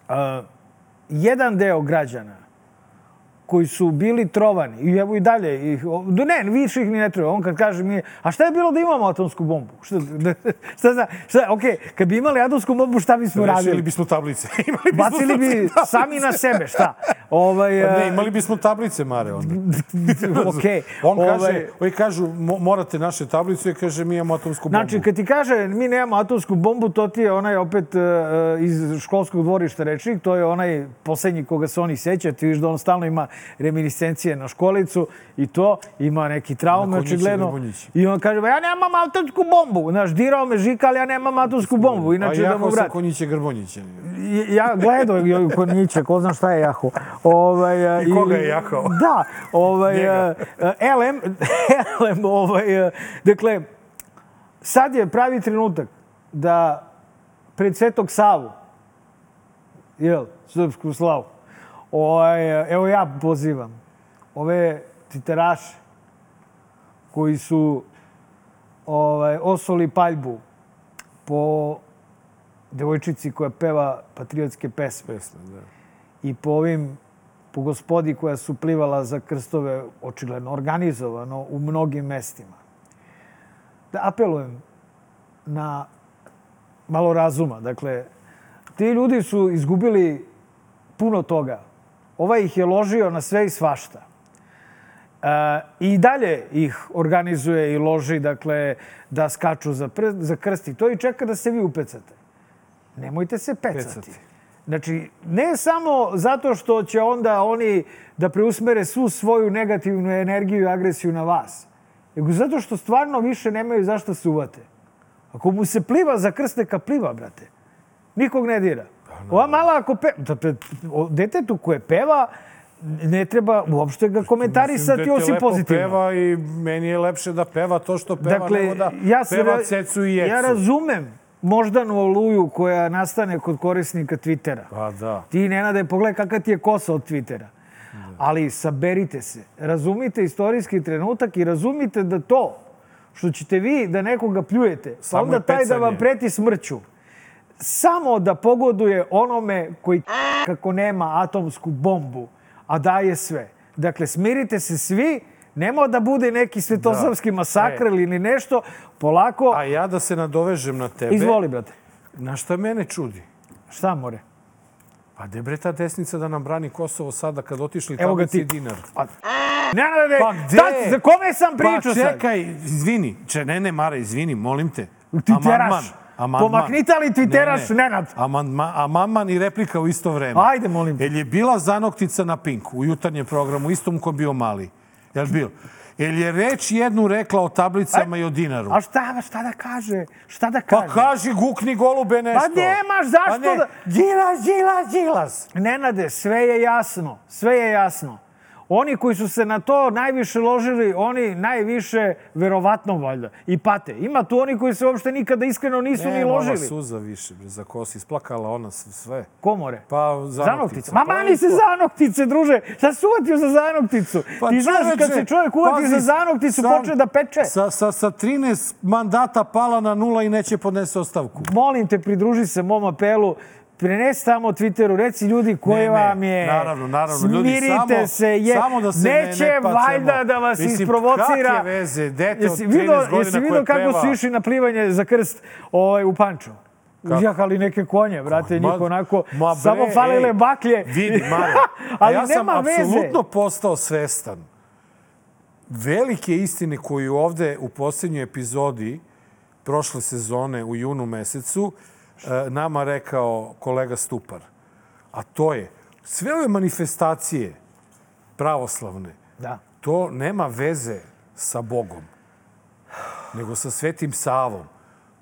a, jedan deo građana koji su bili trovani, i evo i dalje, ih, ne, više ih ni ne treba. On kad kaže mi, a šta je bilo da imamo atomsku bombu? Šta, šta, zna, šta, okej, kad bi imali atomsku bombu, šta bismo Rešili radili? bismo tablice. Imali bismo Bacili bi tablice. sami na sebe, šta? Ovaj, Pa Ne, e, imali bismo tablice, Mare, onda. okej. On kaže, Ovaj, oni kažu, mo- morate naše tablice, i kaže, mi imamo atomsku bombu. Znači, kad ti kaže mi nemamo atomsku bombu, to ti je onaj opet uh, iz školskog dvorišta rečnik, to je onaj poslednji koga se oni seća, ti viš da on stalno ima reminiscencije na školicu i to, ima neki traume, konjiće očigledno. I on kaže, "Ba ja nemam atomsku bombu. Znaš, dirao me žika, ali ja nemam atomsku bombu. Inače, da mu jako sam vrati. konjiće Grbonjiće. Ja gledao je kod Niće, ko zna šta je jaho. Ovaj, I koga je jahao? Da, ovaj, a, LM, LM, ovaj, a, dakle, sad je pravi trenutak da pred Svetog Savu. Jel, srpsku slavu. Ovaj, evo ja pozivam ove titeraše koji su ovaj, osoli paljbu po devojčici koja peva patriotske pesme. Pesme, da. I po ovim, po gospodi koja su plivala za krstove, očigledno organizovano u mnogim mestima. Da apelujem na malo razuma. Dakle, ti ljudi su izgubili puno toga. Ovaj ih je ložio na sve i svašta. E, I dalje ih organizuje i loži, dakle, da skaču za, pr za krst i to i čeka da se vi upecate. Nemojte se pecati. Pecati. Znači, ne samo zato što će onda oni da preusmere svu svoju negativnu energiju i agresiju na vas, nego zato što stvarno više nemaju zašto se uvate. Ako mu se pliva za krst, neka pliva, brate. Nikog ne dira. Ova mala ako pe... Da, pe- o detetu koje peva, ne treba uopšte ga komentarisati Mislim, dete osim pozitivno. Peva i meni je lepše da peva to što peva dakle, nego da ja se peva cecu i jecu. Ja razumem moždanu oluju koja nastane kod korisnika Twittera. Pa da. Ti, Nenade, pogledaj kakva ti je kosa od Twittera. Ali saberite se. Razumite istorijski trenutak i razumite da to što ćete vi da nekoga pljujete, pa onda taj da vam preti smrću, samo da pogoduje onome koji kako nema atomsku bombu, a daje sve. Dakle, smirite se svi, nema da bude neki svetosavski masakr E. ili ni nešto, polako, A ja da se nadovežem na tebe. izvoli, brate. Na šta mene čudi? Šta more? Pa gde bre ta desnica da nam brani Kosovo sada kad otišli Evo ga tablici ti. dinar? A, Nenade, Pa gde? tad- za kome sam pričao Pa sad? čekaj, izvini. Če, ne, ne, Mara, izvini, molim te. Twitteraš. Pomaknite li Twitteraš, Nenad? Amandman, amandman i replika u isto vreme. Ajde, molim te. Jel je bila zanoktica na Pinku u jutarnjem programu, istom ko bio mali? Jel bil? Jel je reč jednu rekla o tablicama i o dinaru? A šta, šta da kaže? Šta da Pa kaže? kaži, gukni golube nešto. Pa nemaš zašto Pa ne, da- Đilas, Đilas, Đilas. Nenade, sve je jasno. Sve je jasno. Oni koji su se na to najviše ložili, oni najviše, verovatno valjda, i pate. Ima tu oni koji se uopšte nikada iskreno nisu ni Nema ova ložili. suza više, bre, za kosi. Isplakala ona sve. Komore. Pa, zanoktica. Ma Pa, mani se zanoktice, druže. Šta se uvatio za zanokticu? Pa, Ti znaš kad se čovjek uvati za zanokticu, sam- počne da peče. Sa, sa, sa 13 mandata pala na nula i neće podnese ostavku. Molim te, pridruži se mom apelu. Prenesi tamo Twitteru, reci ljudi Ne, ne, vam je... naravno, naravno, ljudi, Smirite samo- se, je, samo da se ne- neće ne pacemo. valjda da vas Mislim, isprovocira. kakve veze, dete od Jesi 13 vidio- godina Jesi vidio kako peva? su išli na plivanje za krst ovaj, u Pančevu? Uzjahali neke konje, brate, njih onako, ma bre, samo falile ej, baklje. Vidi, Mare, Ali ja sam apsolutno postao svestan velike istine koju ovde u posljednjoj epizodi prošle sezone u junu mesecu nama rekao kolega Stupar. A to je, sve ove manifestacije pravoslavne, Da. to nema veze sa Bogom, nego sa Svetim Savom.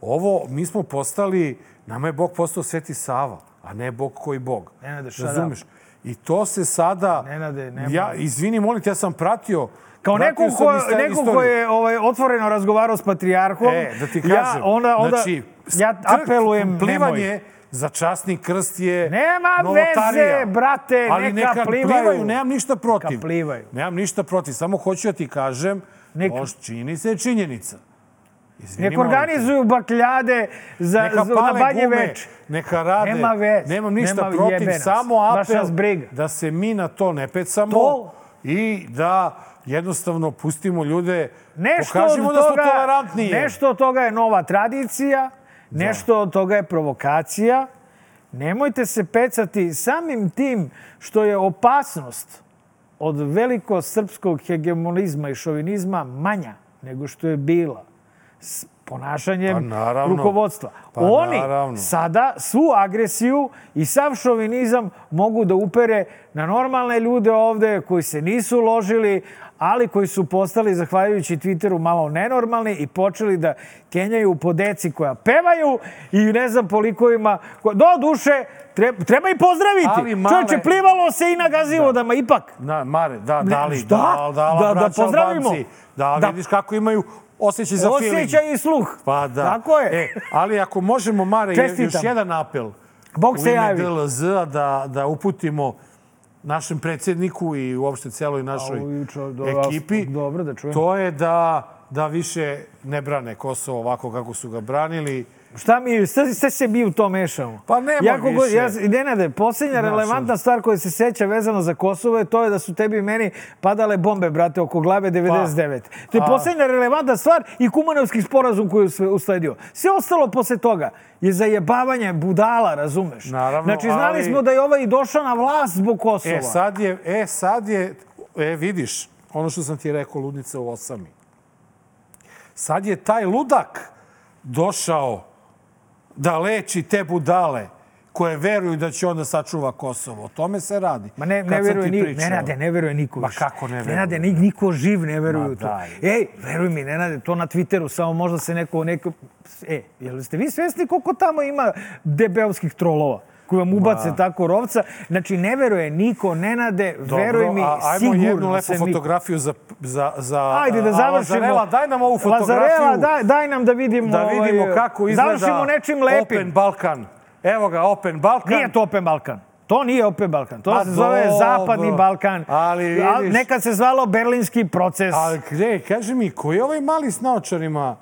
Ovo, mi smo postali, nama je Bog postao Sveti Sava, a ne Bog koji Bog. Nenade, shut Razumeš? I to se sada... Nenade, nema- Ja, izvini, molim te, ja sam pratio... Kao neko ko, neko ko je ovaj, otvoreno razgovarao s patrijarhom, E, da ti kažem. ja, onda, onda, znači, ja apelujem, plivanje nemoj. za časni krst je Nema novotarija. veze, brate, Ali neka neka plivaju. nemam ništa protiv. Neka plivaju. Nemam ništa protiv, samo hoću da ti kažem, Neka. Neka. čini se činjenica. Izvini, Nek organizuju bakljade za, Neka za, na banje gume, več. neka rade. Nema veze, Nemam ništa nema protiv, jebe nas. samo apel da se mi na to ne pecamo To? i da jednostavno pustimo ljude, Nešto pokažimo od da smo toga, tolerantniji. Nešto od toga je nova tradicija, nešto od toga je provokacija. Nemojte se pecati samim tim što je opasnost od veliko srpskog hegemonizma i šovinizma manja nego što je bila s ponašanjem Pa naravno. rukovodstva. Pa Oni naravno. sada svu agresiju i sav šovinizam mogu da upere na normalne ljude ovde koji se nisu ložili, ali koji su postali, zahvaljujući Twitteru, malo nenormalni i počeli da kenjaju po deci koja pevaju i ne znam po likovima. ko- Do duše, treba, treba i pozdraviti. Ali, Mare- Čovječe, plivalo se i na gazivodama, ipak. Na, Mare, da, Ne, da li, šta? da, da, Da- da braća pozdravimo. Albanci, da, Da. vidiš kako imaju osjećaj za feeling. Osjećaj i sluh. Pa da. Tako je. E, ali ako možemo, Mare, Čestitam. još jedan apel Bog u se ime javi. DLZ-a da, da uputimo našem predsjedniku i uopšte celoj našoj juče, dobro, ekipi. dobro da čujem. To je da, da više ne brane Kosovo ovako kako su ga branili. Šta mi, sve, sve se mi u to mešamo? Pa nema ja, kogo- više. Ja, Nenade, posljednja Znaš, relevantna stvar koja se seća vezano za Kosovo je to je da su tebi i meni padale bombe, brate, oko glave 99. to je posljednja relevantna stvar i Kumanovski sporazum koji je usle- usledio. Sve ostalo posle toga je zajebavanje budala, razumeš? Naravno, znači, znali ali- smo da je ovaj došao na vlast zbog Kosova. E, sad je, e, sad je, e, vidiš, ono što sam ti rekao, ludnica u osami. Sad je taj ludak došao da leči te budale koje veruju da će onda sačuva Kosovo. O tome se radi. Ma ne, ne veruje ni. Nenade, ne veruje niko Ma kako ne veruje? Nenade, ni, niko živ ne veruje Ma u to. daj. Ej, veruj mi, Nenade, to na Twitteru, samo možda se neko, neko... E, jel ste vi svesni koliko tamo ima debeovskih trolova? Koji vam ubace tako rovca. Znači, ne veruje niko, Nenade, veruj mi, a, ajmo sigurno jednu lepu fotografiju za, za, za Ajde da završimo. Lazarela, daj nam ovu fotografiju. Lazarela, daj, daj nam da vidimo, da vidimo ovaj, kako izgleda Završimo nečim lepim. Open Balkan. Evo ga, Open Balkan. Nije to Open Balkan. To nije Open Balkan. To Pa se zove dobro. Zapadni Balkan. Ali vidiš- Nekad se zvalo Berlinski proces. Ali gde, kaži mi, koji je ovaj mali s naočarima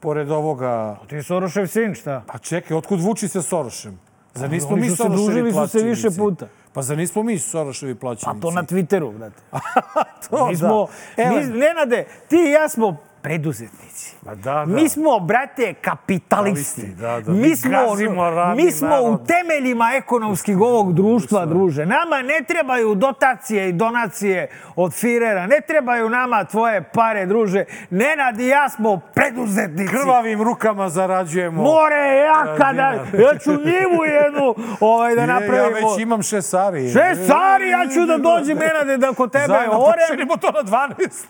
pored ovoga... Ti je Sorošev sin, šta? Pa čekaj, otkud vuči se Sorošem? Zar nismo oni mi Soroševi družili su se plaćenici? više puta. Pa zar nismo mi Soroševi A plaćenici? to na Twitteru, brate. To, Mi smo, da. Evo, mi, Nenade, ti i ja smo preduzetnici. Ma da, da. Mi smo, brate, kapitalisti. Kapitalisti, da, da. Mi Mi smo, mi smo u narod. temeljima ekonomskih ovog društva, druže. Nama ne trebaju dotacije i donacije od Firera. Ne trebaju nama tvoje pare, druže. Nenad i ja smo preduzetnici. krvavim rukama zarađujemo. More, ja kada... Ja ću njivu jednu ovaj, da napravimo. Ja već imam šesari. Šestari, ja ću da dođem, Nenade, da kod tebe orem. proširimo to na 12.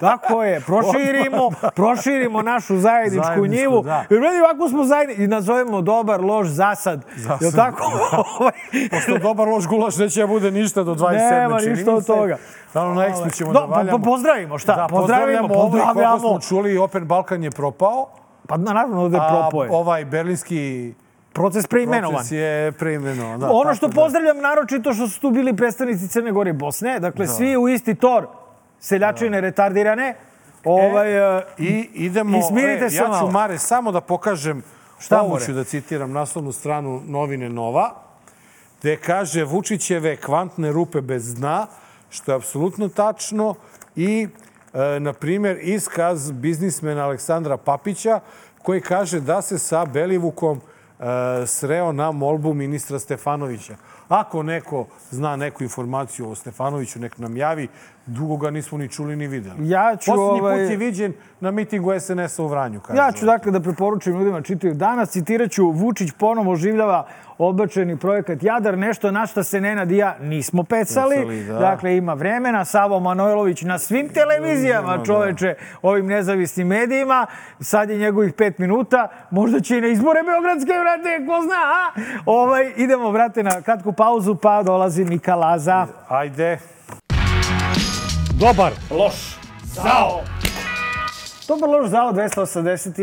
Tako je, proširimo, proširimo našu zajedničku Zajedničku, njivu. da. Jer meni ovako smo zajedni i nazovemo dobar, loš, zasad. Zasad, Jel tako? Ovaj, Pošto dobar loš gulaš neće da bude ništa do 27. Nema ništa od toga. Naravno, na Expo ćemo No, da valjamo. po- pozdravimo, šta? Da, Pozdravimo, pozdravljamo. Ovaj, koliko pozdravljamo. smo čuli, Open Balkan je propao. Pa naravno ovde A propoje. ovaj berlinski Proces preimenovan. proces je preimenovan. Da, ono što da. pozdravljam naročito što su tu bili predstavnici Crne Gore i Bosne. Dakle, svi u isti tor seljačine retardirane. Ovaj, e, I idemo, I smirite e, se ja ću malo. Mare samo da pokažem Šta, Ovo ću da citiram naslovnu stranu novine Nova, gde kaže Vučićeve kvantne rupe bez dna, što je apsolutno tačno i, e, na primjer, iskaz biznismena Aleksandra Papića koji kaže da se sa Belivukom e, sreo na molbu ministra Stefanovića. Ako neko zna neku informaciju o Stefanoviću, nek nam javi. Dugo ga nismo ni čuli ni videli. Ja ću, Poslednji ovaj- put je viđen na mitingu SNS-a u Vranju. Kaže. Ja ću dakle da preporučim ljudima čitaju danas. Citiraću Vučić ponovo oživljava odbačeni projekat Jadar, nešto na što se Nenad i ja nismo pecali. Pecali, da. Dakle, ima vremena. Savo Manojlović na svim televizijama, da. čoveče, ovim nezavisnim medijima. Sad je njegovih pet minuta. Možda će i na izbore Beogradske, vrate, ko zna, a? Ovaj, idemo, vrate, na kratku pauzu, pa dolazi Mika Laza. Ajde. Dobar, loš, zao. Dobar loš zao 287,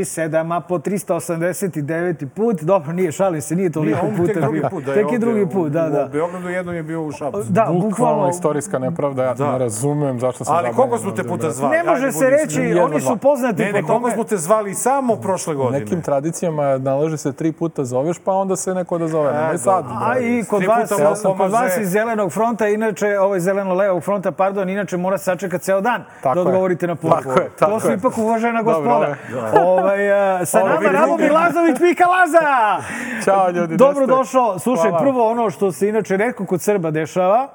a po 389. put. Dobro, nije, šalim se, nije toliko Nije, puta tek drugi put da je Tek je ovde drugi u- put, da, U da. Beogradu jednom je bio u Šapcu. Da, Bukvalno bukvalno. istorijska nepravda, ja ne razumem zašto sam Ali koliko smo te puta zvali? Ne može Ajde, se reći, iskren. oni su poznati Ne, ne, po koliko tome. smo te zvali samo prošle godine. Nekim tradicijama nalaže se tri puta zoveš, pa onda se neko da zove. Nemoj sad. A i kod vas, kod vas iz zelenog fronta, inače, ovo je zeleno-levog fronta, pardon, inače mora sačekati ceo dan da je. odgovorite na poziv. Tako je, tako To su je. ipak uvažena gospoda. dobro. Ovaj, e, sa Ovo nama. Rado Milazović, Mika Laza! Ćao, ljudi, Dobro došao. Slušaj, prvo ono što se inače redko kod Srba dešava,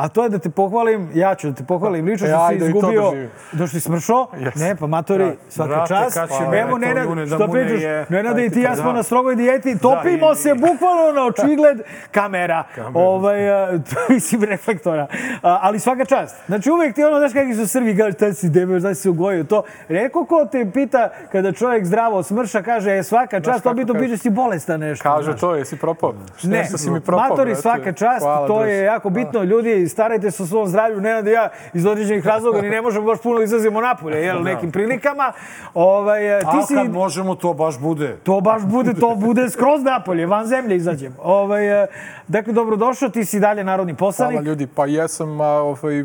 a to je da te pohvalim, ja ću da te pohvalim lično E, što si ajde, i to izgubio, da si smršao. Ne, pa matori, svaka brate, čast. će Evo, Nenad, da što ne pričaš, je- Nenad i ti ja smo Da. na strogoj dijeti, topimo i- se bukvalno na očigled kamera, ovaj, a, mislim, reflektora. A, ali svaka čast. Znači, uvek ti ono, znaš kakvi su Srbi, kaže, šta si debel, znaš si ugojio to. Redko ko te pita kada čovjek zdravo smrša, kaže, e, svaka čast, to bi to biće si bolestan nešto. Kaže to, jesi propao? Ne, si matori svaka čast, to je jako bitno. Ljudi, starajte se o svom zdravlju. Nenad i ja iz određenih razloga ni ne možemo baš puno da izlazimo napolje, jel, nekim prilikama. Ovaj, e, ti A si... kad možemo, to baš bude. To baš bude, to bude skroz napolje, van zemlje izađemo. Ovaj, e, dakle, dobrodošao, ti si dalje narodni poslanik. Hvala ljudi, pa jesam, ovaj,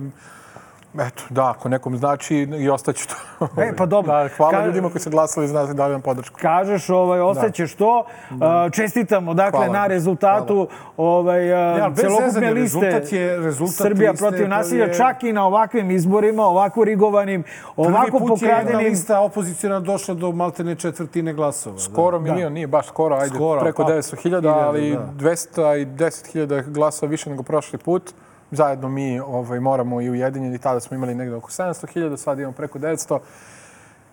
eto, da, ako nekom znači i ostaću to. E, pa dobro. Da, hvala Ka- ljudima koji su glasali za nas i dali nam podršku. Kažeš, ovaj, osjećaš to. A, čestitamo, dakle, Hvala. na rezultatu ovaj, a, Ne, ali bez celokupne liste rezultat je- rezultat Srbija liste protiv nasilja, je- čak i na ovakvim izborima, ovako rigovanim, ovako Prvi put je pokradenim. lista opozicijona došla do maltene četvrtine glasova. Skoro milion, nije baš skoro, ajde, Skoro, preko pa, 900.000, ali hiljada, 210.000 glasova više nego prošli put. Zajedno mi ovaj, moramo i ujedinjeni, tada smo imali negde oko 700.000, sad imamo preko 900.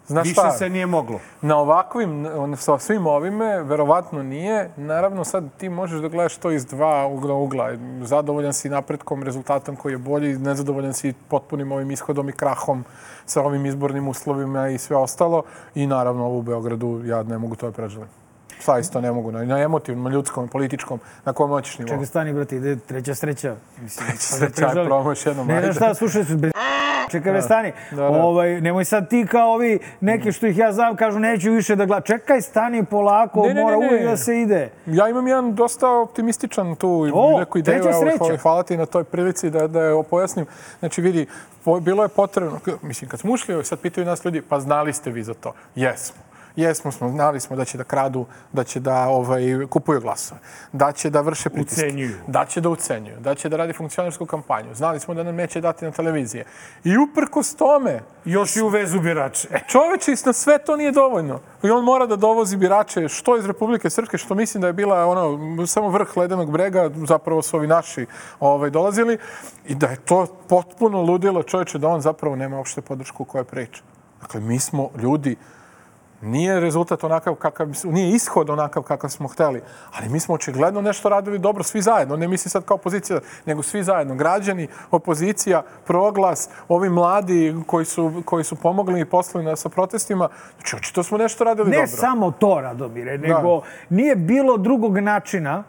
Znaš Više šta? se nije moglo. Na ovakvim, sa svim ovime, verovatno nije. Naravno, sad ti možeš da gledaš to iz dva ugla ugla. Zadovoljan si napretkom, rezultatom koji je bolji, nezadovoljan si potpunim ovim ishodom i krahom sa ovim izbornim uslovima i sve ostalo. I naravno, ovo u Beogradu, ja ne mogu to da preželim. Saista ne mogu, na, na emotivnom, ljudskom, političkom, na kom hoćeš nivou. Čekaj, stani, brate, ide treća sreća. Mislim, treća sreća, aj, probamo još jednom, Ne, ne, šta, slušaj, bez... Čekaj, da, stani. da, da. Ovaj, nemoj sad ti kao ovi neki što ih ja znam, kažu neću više da gledam. Čekaj, stani polako, Ne, ne, mora uvijek da se ide. Ja imam jedan dosta optimističan tu O, neku ideju. evo, hvala- Hvala ti na toj prilici da, da je pojasnim. Znači, vidi, bilo je potrebno, mislim, kad smo ušli, sad pitaju nas ljudi, pa znali ste vi za to? Jesmo. Jesmo smo, znali smo da će da kradu, da će da ovaj, kupuju glasove, da će da vrše pritiske, Ucenjuju. da će da ucenjuju, da će da radi funkcionarsku kampanju. Znali smo da nam neće dati na televizije. I uprkos tome, Još i u vezu birače. Čoveče, na sve to nije dovoljno. I on mora da dovozi birače što iz Republike Srpske, što mislim da je bila ono, samo vrh ledenog brega, zapravo su ovi naši ovaj, dolazili, i da je to potpuno ludilo čoveče, da on zapravo nema uopšte podršku koja priča. Dakle, mi smo ljudi, nije rezultat onakav kakav, nije ishod onakav kakav smo hteli, ali mi smo očigledno nešto radili dobro svi zajedno, ne mislim sad kao opozicija, nego svi zajedno, građani, opozicija, proglas, ovi mladi koji su, koji su pomogli i poslali nas sa protestima, znači očito smo nešto radili Ne dobro. samo to, Radomire, nego nije bilo drugog načina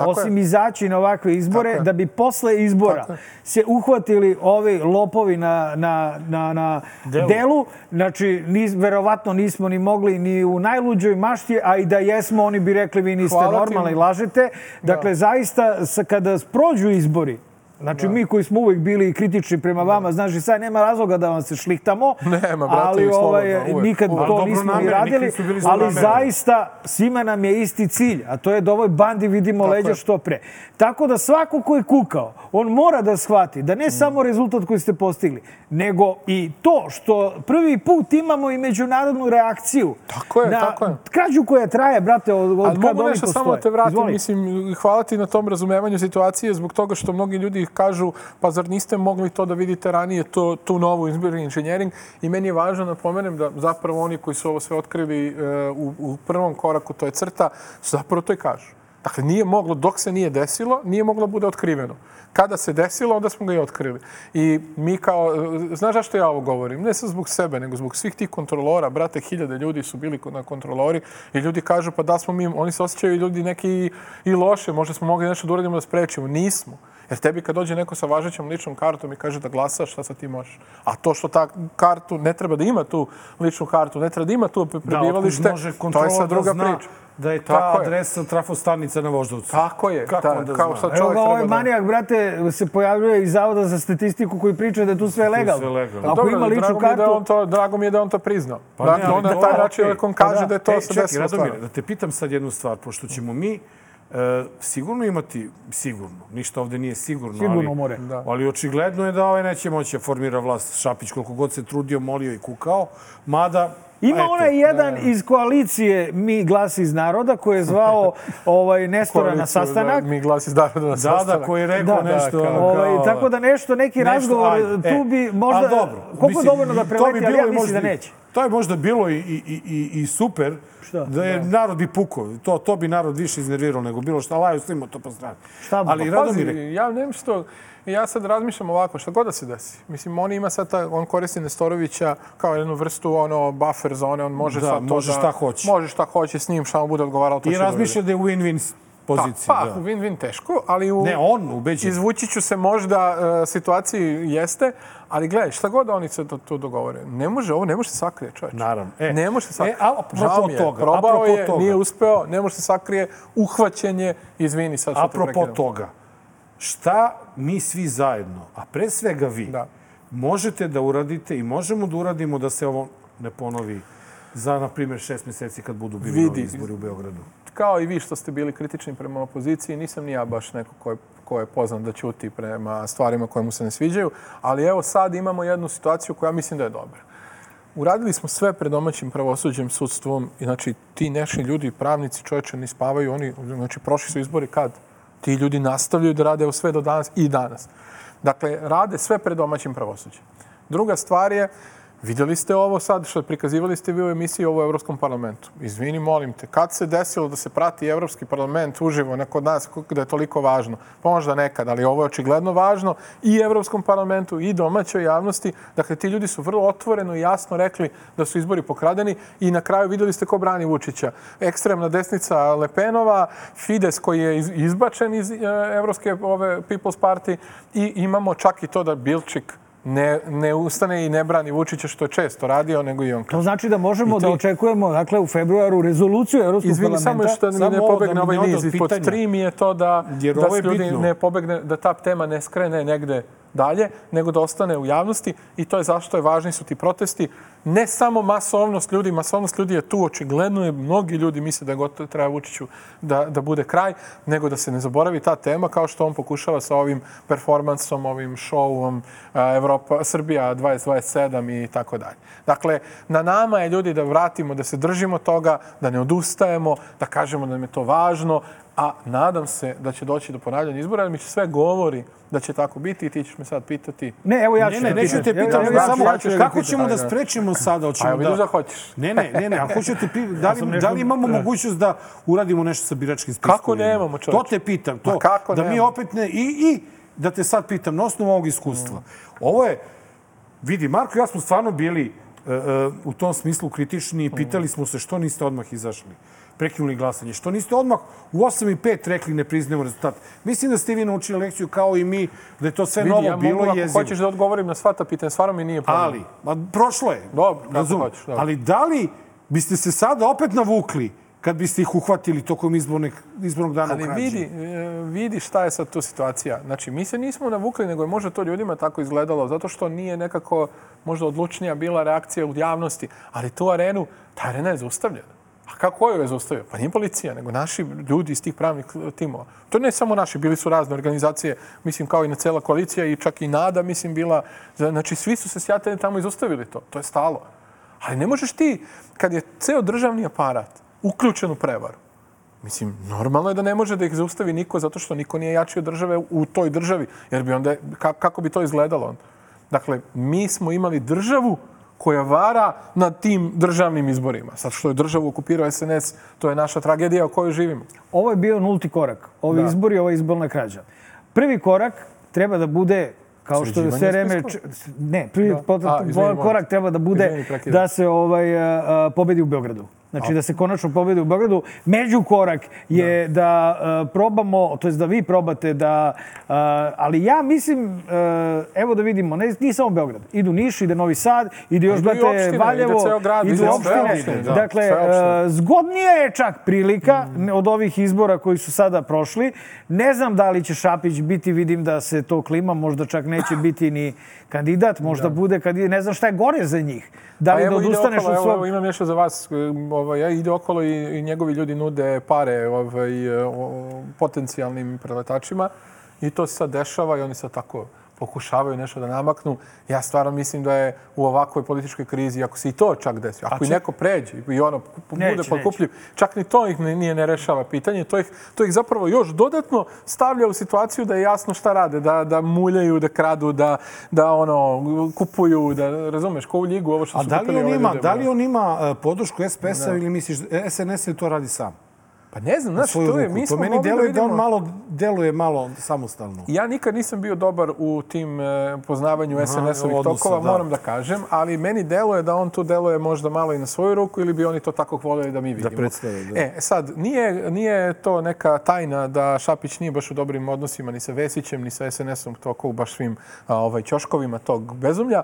Tako osim je. izaći na ovakve izbore, da bi posle izbora Tako se uhvatili ovi lopovi na, na, na, na delu. Znači, nis, verovatno nismo ni mogli ni u najluđoj mašti, a i da jesmo, oni bi rekli vi niste Hvala ti. normalni, lažete. Dakle, zaista, sa- kada prođu izbori, Znači, mi koji smo uvijek bili kritični prema vama, znaš, i sad nema razloga da vam se šlihtamo, Nema, brate, ali slobodno, ovaj, uvek, nikad uvek. to Ali nismo ni dobronamerni, radili, ali zlonamerni. zaista svima nam je isti cilj, a to je da ovoj bandi vidimo leđa je. što pre. Tako da svako ko je kukao, on mora da shvati da ne Mm. samo rezultat koji ste postigli, nego i to što prvi put imamo i međunarodnu reakciju Tako je, na tako je. krađu koja traje, brate, od, od Ali kad mogu oni nešto postoje. samo da te vratim, Izvoli. mislim, hvala ti na tom razumevanju situacije zbog toga što mnogi ljudi kažu pa zar niste mogli to da vidite ranije, to, tu novu izborni inženjering i meni je važno da napomenem da zapravo oni koji su ovo sve otkrili e, u, u prvom koraku, to je crta, su zapravo to i kažu. Dakle, nije moglo, dok se nije desilo, nije moglo da bude otkriveno. Kada se desilo, onda smo ga i otkrili. I mi kao, e, znaš zašto ja ovo govorim? Ne samo zbog sebe, nego zbog svih tih kontrolora. Brate, hiljade ljudi su bili na kontrolori i ljudi kažu, pa da smo mi, oni se osjećaju ljudi neki i, i loše, možda smo mogli nešto da uradimo da sprečimo. Nismo. Jer tebi kad dođe neko sa važećom ličnom kartom i kaže da glasaš, šta sad ti možeš? A to što ta kartu ne treba da ima tu ličnu kartu, ne treba da ima tu Da, prebivalište, može to je sad druga da priča. da je ta Tako je. adresa trafostanica na Voždovcu. Tako je, Kako da, onda kao šta Evo čovjek ga ovaj treba da... manijak, brate, se pojavljuje iz Zavoda za statistiku koji priča da je tu sve legalno. sve legalno. Ako Dobro, ima ličnu drago mi je da kartu... on to, drago mi je da on to priznao. Pa ne, dakle, ali on na taj način, ako on Pa kaže da. da je to e, se čekaj, desilo Radomire, stvarno. da te pitam sad jednu stvar, pošto ćemo mi e, sigurno imati, sigurno, ništa ovde nije sigurno, Sigurno ali, more. Da. ali očigledno je da ovaj neće moći da formira vlast Šapić, koliko god se trudio, molio i kukao, mada... Ima eto, onaj jedan iz koalicije Mi glas iz naroda koji je zvao ovaj Nestora na Koaliciju, sastanak. Da, mi glas iz naroda na Da, sastanak. da, koji je rekao Da, nešto... da, kao- Ovaj, kao- tako da nešto, neki nešto, razgovor ajde, tu e, bi možda... a dobro, koliko mislim, dovoljno da to bi preleti, ali ja mislim da neće. To je možda bilo i, i, i, i, i super, Šta? da je narod bi pukao. To, to bi narod više iznervirao nego bilo šta. Laju svima to po strani. Šta Ali Pa Radomire, Pazi, ja nem što, ja sad razmišljam ovako, šta god da se desi. Mislim, on ima sad, ta, on koristi Nestorovića kao jednu vrstu ono, buffer zone, on može Da, sad to može da... šta hoće. Može šta hoće s njim, šta mu bude odgovaralo, to i da razmišlja da je win-win poziciji. Pa, da. pa win-win teško, ali u... Ne, on ubeđen. Izvući ću se možda uh, situaciji jeste, ali gledaj, šta god oni se to, to dogovore, ne može, ovo ne može se sakrije, čovječ. Naravno. E, ne može se sakrije. e, a- apropo je, toga, probao je, toga. nije uspeo, ne može se sakrije, uhvaćen je, izvini sad što te Apropo prekidam. toga, šta mi svi zajedno, a pre svega vi, Da. možete da uradite i možemo da uradimo da se ovo ne ponovi za, na primjer, šest mjeseci kad budu bili Vidi. novi izbori u Beogradu? Kao i vi što ste bili kritični prema opoziciji, nisam ni ja baš neko ko je, ko je poznat da ćuti prema stvarima koje mu se ne sviđaju, ali evo sad imamo jednu situaciju koja mislim da je dobra. Uradili smo sve pred domaćim pravosuđem, sudstvom, i znači ti nešni ljudi, pravnici, čovječe, ne spavaju, oni, znači prošli su izbori kad? Ti ljudi nastavljaju da rade sve do danas i danas. Dakle, rade sve pred domaćim pravosuđem. Druga stvar je, vidjeli ste ovo sad što prikazivali ste vi u emisiji ovo u Evropskom parlamentu. Izvini, molim te, kad se desilo da se prati Evropski parlament uživo na kod nas, da je toliko važno? Pa možda nekad, ali ovo je očigledno važno i Evropskom parlamentu i domaćoj javnosti. Dakle, ti ljudi su vrlo otvoreno i jasno rekli da su izbori pokradeni i na kraju vidjeli ste ko brani Vučića. Ekstremna desnica Lepenova, Fides koji je iz- izbačen iz e, Evropske ove People's Party i imamo čak i to da Bilčik ne, ne ustane i ne brani Vučića što je često radio, nego i on To znači da možemo ti- da očekujemo dakle, u februaru rezoluciju Europskog Izvini, parlamenta. samo što mi Samo ne da pobegne mi ovaj niz. od Pod pitanja. tri mi je to da, Jer da ljudi ne pobegne, da ta tema ne skrene negde dalje, nego da ostane u javnosti i to je zašto je važni su ti protesti. Ne samo masovnost ljudi, masovnost ljudi je tu, očigledno je, mnogi ljudi misle da gotovo treba Vučiću da, da bude kraj, nego da se ne zaboravi ta tema kao što on pokušava sa ovim performansom, ovim šovom a, Evropa, Srbija 2027 i tako dalje. Dakle, na nama je ljudi da vratimo, da se držimo toga, da ne odustajemo, da kažemo da nam je to važno, a nadam se da će doći do ponavljanja izbora, jer mi će sve govori da će tako biti i ti ćeš me sad pitati. Ne, evo ja ću Ne, ne, neću te pitati. Pitati, ja ću- samo ja ću kako pitati. ćemo da Ajde. sprečimo sada? Hoćemo evo vidiš da da... hoćeš. Ne, ne, ne, ne, a hoću te pi... da, li, da li imamo da. mogućnost da uradimo nešto sa biračkim spiskom? Kako nemamo, čoveče? To te pitam. To, kako da mi opet ne... I, I da te sad pitam, na osnovu ovog iskustva. Ovo je, vidi, Marko ja smo stvarno bili e, e, u tom smislu kritični i pitali smo se što niste odmah izašli prekinuli glasanje. Što niste odmah u 8 i 5 rekli ne priznajemo rezultat. Mislim da ste vi naučili lekciju kao i mi, da je to sve Vidi, novo ja bilo mogu, i ako jezivo. hoćeš da odgovorim na sva ta pitanja, stvarno mi nije problem. Ali, ma, prošlo je. Dobro, kako Razumem. hoćeš, dobro. Ali da li biste se sada opet navukli kad biste ih uhvatili tokom izbornog, izbornog dana u Ali krađi? vidi, e, vidi šta je sad tu situacija. Znači, mi se nismo navukli, nego je možda to ljudima tako izgledalo, zato što nije nekako možda odlučnija bila reakcija u javnosti. Ali tu arenu, ta arena je zaustavljena. A kako ko ju je zaustavio? Pa nije policija, nego naši ljudi iz tih pravnih timova. To ne samo naši, bili su razne organizacije, mislim kao i na cela koalicija i čak i NADA, mislim, bila... Znači, svi su se sjatili tamo i zaustavili to. To je stalo. Ali ne možeš ti, kad je ceo državni aparat uključen u prevaru, Mislim, normalno je da ne može da ih zaustavi niko zato što niko nije jači od države u toj državi. Jer bi onda, ka- kako bi to izgledalo? Dakle, mi smo imali državu koja vara nad tim državnim izborima. Sad što je državu okupirao SNS, to je naša tragedija u kojoj živimo. Ovo je bio nulti korak. Ovi Da. izbori, ova izborna krađa. Prvi korak treba da bude kao što je sve vreme... Ne, prvi Da. A, korak treba da bude da se ovaj, a, pobedi u Beogradu. Znači da se konačno pobedi u Beogradu. Međukorak je da, a, probamo, to je da vi probate da... a, ali ja mislim, a, evo da vidimo, ne, nije samo Beograd. Idu Niš, ide Novi Sad, ide još, brate, Valjevo, ide ceo grad, idu ide sve opštine. opštine, da, dakle, sve zgodnija je čak prilika od ovih izbora koji su sada prošli. Ne znam da li će Šapić biti, vidim da se to klima, možda čak neće biti ni kandidat, možda bude kandidat, ne znam šta je gore za njih. Da li da odustaneš okolo, od svog... evo, imam nešto za vas. Ovaj, ja ide okolo i, i njegovi ljudi nude pare ovaj, o- potencijalnim preletačima i to se sad dešava i oni sad tako pokušavaju nešto da namaknu. Ja stvarno mislim da je u ovakvoj političkoj krizi, ako se i to čak desi, ako i neko pređe i ono bude podkupljiv, čak ni to ih nije ne rešava pitanje, to ih, to ih zapravo još dodatno stavlja u situaciju da je jasno šta rade, da, da muljaju, da kradu, da, da ono, kupuju, da razumeš, ko u ljigu ovo što A su da li kupili on ima, ljude, da li on ima e, podršku SPS-a ili misliš da SNS to radi sam? Pa ne znam, znaš, to je, mi smo Po meni mogli da deluje da on vidimo- malo, deluje malo samostalno. Ja nikad nisam bio dobar u tim e, poznavanju SNS-ovih tokova, da. moram da kažem, ali meni deluje da on tu deluje možda malo i na svoju ruku ili bi oni to tako voljeli da mi vidimo. predstave, da. E, sad, nije, nije to neka tajna da Šapić nije baš u dobrim odnosima ni sa Vesićem, ni sa SNS-om toko u baš svim a, ovaj, ćoškovima tog bezumlja.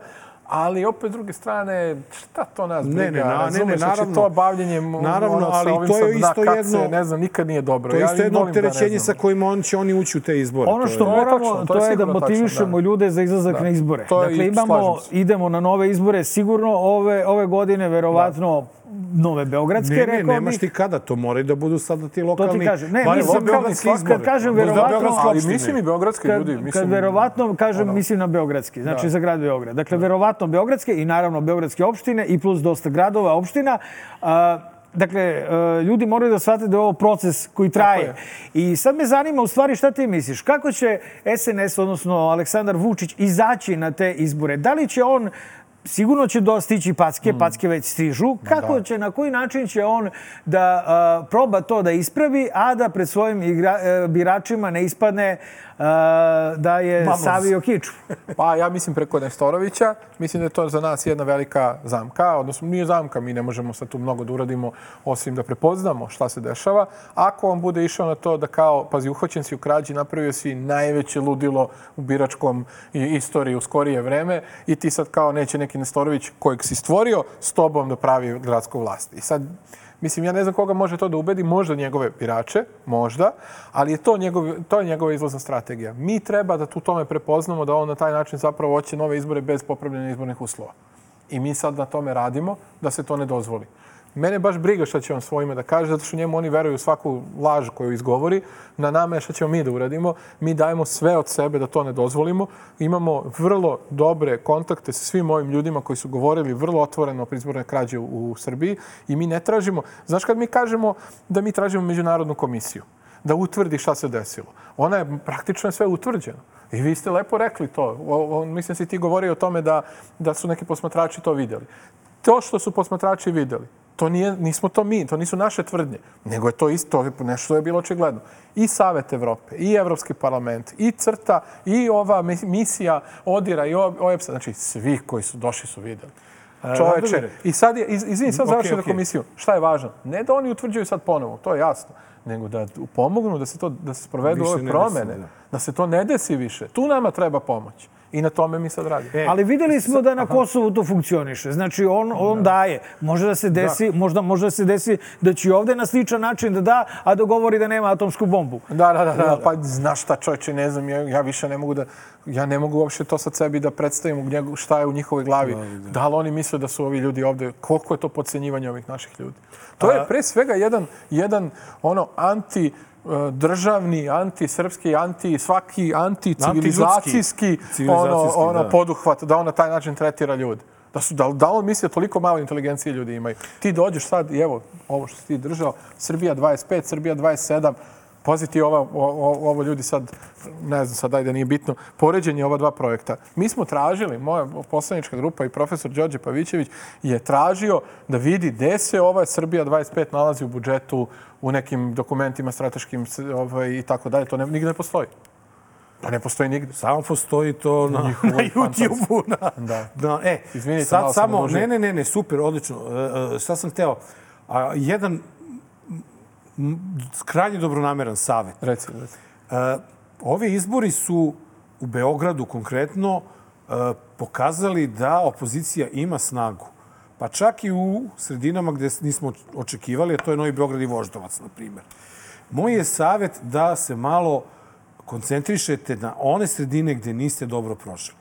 Ali opet, s druge strane, šta to nas Ne, briga? ne, na- ne, ne? Znači, naravno. to bavljenje Naravno, ono, sa ali ovim to je isto kace, jedno- ne znam, nikad nije dobro. To je Ja isto i jedno da ne opterećenje znam. sa kojim on će oni ući u te izbore. Ono To što je- je moramo, tačno, to to je je, da motivišemo da. ljude za izlazak Da. na izbore. To dakle, imamo, idemo na nove izbore, sigurno ove, ove godine, verovatno, nove Beogradske, Ne, ne, rekao nemaš bih. ti kada, to moraju da budu sada ti lokalni... kažem. Ne, mislim, lokalni, kad izbore. kažem verovatno- Ali mislim i beogradske Kad, ljudi. kad Mislim, verovatno, kažem, ono- mislim na Beogradski, znači Da. za grad Beograd. Dakle, verovatno Beogradske i naravno Beogradske opštine i plus dosta gradova, opština. A, dakle, e, ljudi moraju da shvate da je ovo proces koji traje. je. I sad me zanima u stvari šta ti misliš? Kako će SNS, odnosno Aleksandar Vučić, izaći na te izbore? Da li će on Sigurno će dostići packe, Mm. packe već stižu. Kako će, na koji način će on da a, proba to da ispravi, a da pred svojim igra, e, biračima ne ispadne a, da je Mamuz. savio kiču? Pa ja mislim preko Nestorovića. Mislim da je to za nas jedna velika zamka. Odnosno nije zamka, mi ne možemo sad tu mnogo da uradimo osim da prepoznamo šta se dešava. Ako on bude išao na to da kao, pazi, uhoćen si u krađi, napravio si najveće ludilo u biračkom istoriji u skorije vreme i ti sad kao neće neki Nestorović kojeg si stvorio s tobom da pravi gradsku vlast. I sad Mislim, ja ne znam koga može to da ubedi, možda njegove birače, možda, ali je to, njegov, to je njegova izlazna strategija. Mi treba da tu tome prepoznamo da on na taj način zapravo hoće nove izbore bez popravljanja izbornih uslova. I mi sad na tome radimo da se to ne dozvoli. Mene baš briga šta će on svojime da kaže, zato što njemu oni veruju svaku laž koju izgovori. Na nama je šta ćemo mi da uradimo. Mi dajemo sve od sebe da to ne dozvolimo. Imamo vrlo dobre kontakte sa svim ovim ljudima koji su govorili vrlo otvoreno o izborne krađe u, Srbiji i mi ne tražimo, znaš kad mi kažemo da mi tražimo međunarodnu komisiju, da utvrdi šta se desilo. Ona je praktično sve utvrđeno. I vi ste lepo rekli to. O, o, mislim da si ti govorio o tome da, da su neki posmatrači to vidjeli. To što su posmatrači vidjeli, to nije, nismo to mi, to nisu naše tvrdnje, nego je to isto, nešto što je bilo očigledno. I Savet Evrope, i Evropski parlament, i CRTA, i ova mis- misija ODIRA i OEPS-a, znači svi koji su došli su vidjeli. Čoveče, i sad je, iz, izvini, sad Ok, završim ok. za komisiju. Šta je važno? Ne da oni utvrđuju sad ponovo, to je jasno, nego da pomognu da se to da se sprovedu Više ove ne promene, da. Da se to ne desi više. Tu nama treba pomoć. I na tome mi sad radimo. E, Ali videli smo da na Kosovu to funkcioniše. Znači, on, on daje. Može da se desi, možda može da se desi da će i ovde na sličan način da da, a da govori da nema atomsku bombu. Da, da, da, da, pa znaš šta čovječe, ne znam, ja, ja više ne mogu da, ja ne mogu uopšte to sad sebi da predstavim njegu, šta je u njihovoj glavi. Da li oni misle da su ovi ljudi ovde, koliko je to podcenjivanje ovih naših ljudi. To je pre svega jedan, jedan ono anti državni, anti-srpski, anti svaki anti-civilizacijski ono, Civilizacijski, ono da. poduhvat da on na taj način tretira ljude. Da, su, da, da on misli da toliko malo inteligencije ljudi imaju. Ti dođeš sad i evo, ovo što si ti držao, Srbija 25, Srbija 27, Pazi ti ova, o, ovo ljudi sad, ne znam sad, ajde nije bitno, poređenje ova dva projekta. Mi smo tražili, moja poslanička grupa i profesor Đorđe Pavićević je tražio da vidi gde se ova Srbija 25 nalazi u budžetu, u nekim dokumentima strateškim ovaj, i tako dalje. To ne, nigde ne postoji. To ne postoji nigde. Samo postoji to na, na njihovoj YouTube-u. Na, Da. na, e, Izvinite, sad sam samo, ne, ne, ne, ne, super, odlično. E, e, šta sam hteo? A, jedan krajnje dobronameran savet. Reci, reci. E, ovi izbori su u Beogradu konkretno e, pokazali da opozicija ima snagu. Pa čak i u sredinama gde nismo očekivali, a to je Novi Beograd i Voždovac, na primjer. Moj je savet da se malo koncentrišete na one sredine gde niste dobro prošli.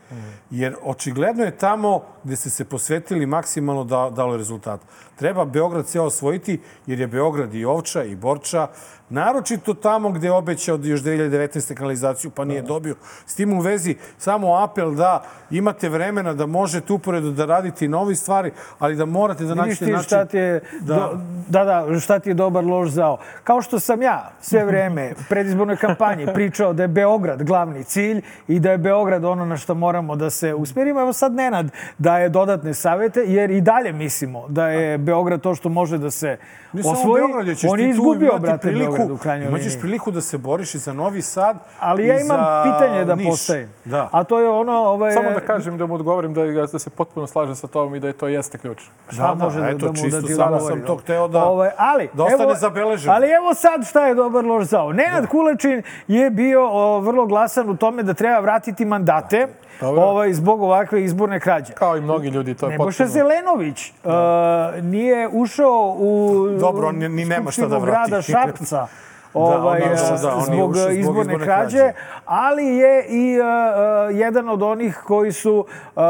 Jer očigledno je tamo gde ste se posvetili maksimalno da, dalo rezultat. Treba Beograd ceo osvojiti, jer je Beograd i Ovča i Borča, naročito tamo gde je obećao da još 2019. kanalizaciju, pa nije dobio. S tim u vezi samo apel da imate vremena da možete uporedo da radite i nove stvari, ali da morate da Vidiš nađete ti način... šta ti je, Da. da. da, da, šta ti je dobar loš zao. Kao što sam ja sve vreme u predizbornoj kampanji pričao da je Beograd glavni cilj i da je Beograd ono na što moramo da se usmjerimo. Evo sad Nenad daje dodatne savete, jer i dalje mislimo da je Beograd to što može da se Ne samo osvoji. Beograd, On je izgubio, brate, priliku, Beograd u krajnjoj Imaćeš liniji. priliku da se boriš i za Novi Sad Ali ja imam za pitanje da Niš. postavim. Da. A to je ono... Ovaj, Samo da kažem, da mu odgovorim da, da se potpuno slažem sa tobom i da je to jeste ključ. Šta Da, da, može da, eto, da mu čisto da ti odgovori, sam to hteo da- Ovaj, ali, da ostane evo, zabeleženo. Ali evo sad šta je dobar loš zao. Nenad Kulečin je bio o, vrlo glasan u tome da treba vratiti mandate Dobro. ovaj, zbog ovakve izborne krađe. Kao i mnogi ljudi, to je Nebojša potpuno... Zelenović uh, nije ušao u Dobro, on ni- ni nema šta da vrati. grada Šapca ovaj, on je ušao, uh, da, on je zbog izborne, izborne krađe, krađe. ali je i uh, jedan od onih koji su uh,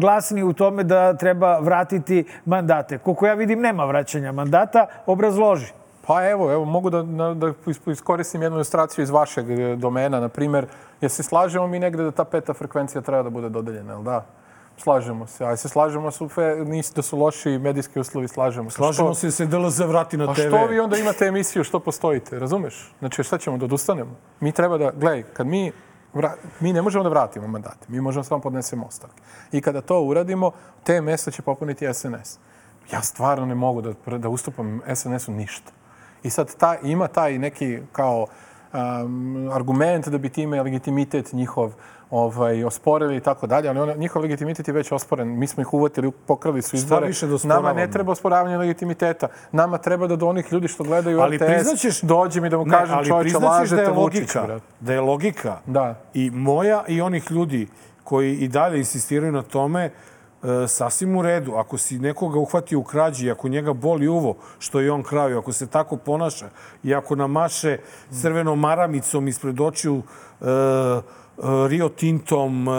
glasni u tome da treba vratiti mandate. Koliko ja vidim, nema vraćanja mandata. Obrazloži. Pa evo, evo mogu da, da is- iskoristim jednu ilustraciju iz vašeg e, domena, na primjer, jer se slažemo mi negde da ta peta frekvencija treba da bude dodeljena, jel da? Slažemo se. A se slažemo su fe, nis, da su loši medijski uslovi, slažemo se. Slažemo Što- se se DLZ vrati na A TV. što vi onda imate emisiju, što postojite, razumeš? Znači, šta ćemo da odustanemo? Mi treba da, gledaj, kad mi, vra, mi ne možemo da vratimo mandate, mi možemo samo podnesemo ostavke. I kada to uradimo, te mesta će popuniti SNS. Ja stvarno ne mogu da, da ustupam SNS-u ništa. I sad ta, ima taj neki kao um, argument da bi time legitimitet njihov ovaj, osporili i tako dalje, ali ono, njihov legitimitet je već osporen. Mi smo ih uvatili, pokrali su izbore. više Nama ne treba osporavanje legitimiteta. Nama treba da do onih ljudi što gledaju Ali RTS priznaćeš- dođem i da mu Ne, kažem čovječe, priznaćeš lažete da je Vučića. logika, brate. da je logika Da. i moja i onih ljudi koji i dalje insistiraju na tome e, sasvim u redu. Ako si nekoga uhvati u krađi, ako njega boli uvo, što je on kraju, ako se tako ponaša i ako namaše crvenom maramicom ispred očiju e, Rio Tintom, e,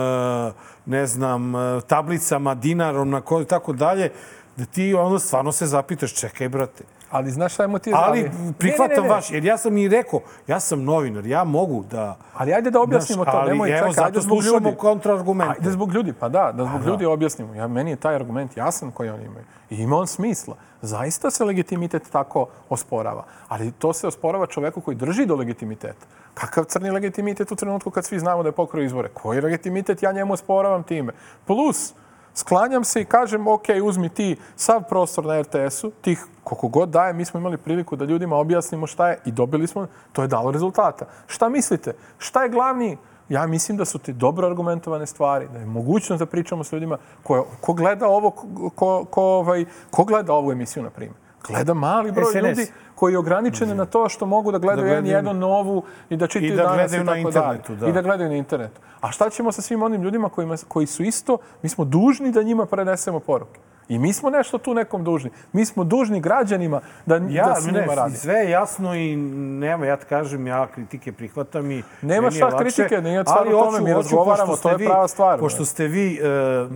ne znam, e, tablicama, dinarom, na koju, tako dalje, da ti onda stvarno se zapitaš, čekaj, brate, Ali znaš šta je motiv? ali prihvatam Ne, ne, ne, ne. vaš, jer ja sam i rekao, ja sam novinar, ja mogu da... Ali ajde da objasnimo Znaš, to. ali Nemoj, evo, čekaj, zato ajde zbog slušamo kontraargumente. Ajde zbog ljudi, pa da, da zbog ljudi objasnimo. Ja, meni je taj argument jasan koji oni imaju. I ima on smisla. Zaista se legitimitet tako osporava. Ali to se osporava čoveku koji drži do legitimiteta. Kakav crni legitimitet u trenutku kad svi znamo da je pokrio izbore? Koji legitimitet ja njemu osporavam time? Plus, sklanjam se i kažem, ok, uzmi ti sav prostor na RTS-u, tih koliko god daje, mi smo imali priliku da ljudima objasnimo šta je i dobili smo, to je dalo rezultata. Šta mislite? Šta je glavni Ja mislim da su ti dobro argumentovane stvari, da je mogućnost da pričamo s ljudima ko, ko gleda ovo, ko, ko, ovaj, ko gleda ovu emisiju, na primjer. Gleda mali broj SNS. ljudi koji je ograničen na to što mogu da gledaju, Da da gledaju- N1 novu i da čitaju da danas i na tako internetu, dalje. da. I da gledaju na internetu. A šta ćemo sa svim onim ljudima kojima, koji su isto, mi smo dužni da njima prenesemo poruke. I mi smo nešto tu nekom dužni. Mi smo dužni građanima da, Ja, da ne, njima radi. sve je jasno i nema, ja ti kažem, ja kritike prihvatam i Nema šta lakše. kritike, nije stvar u tome, mi razgovaramo, to je vi- prava stvar, Pošto ste vi e,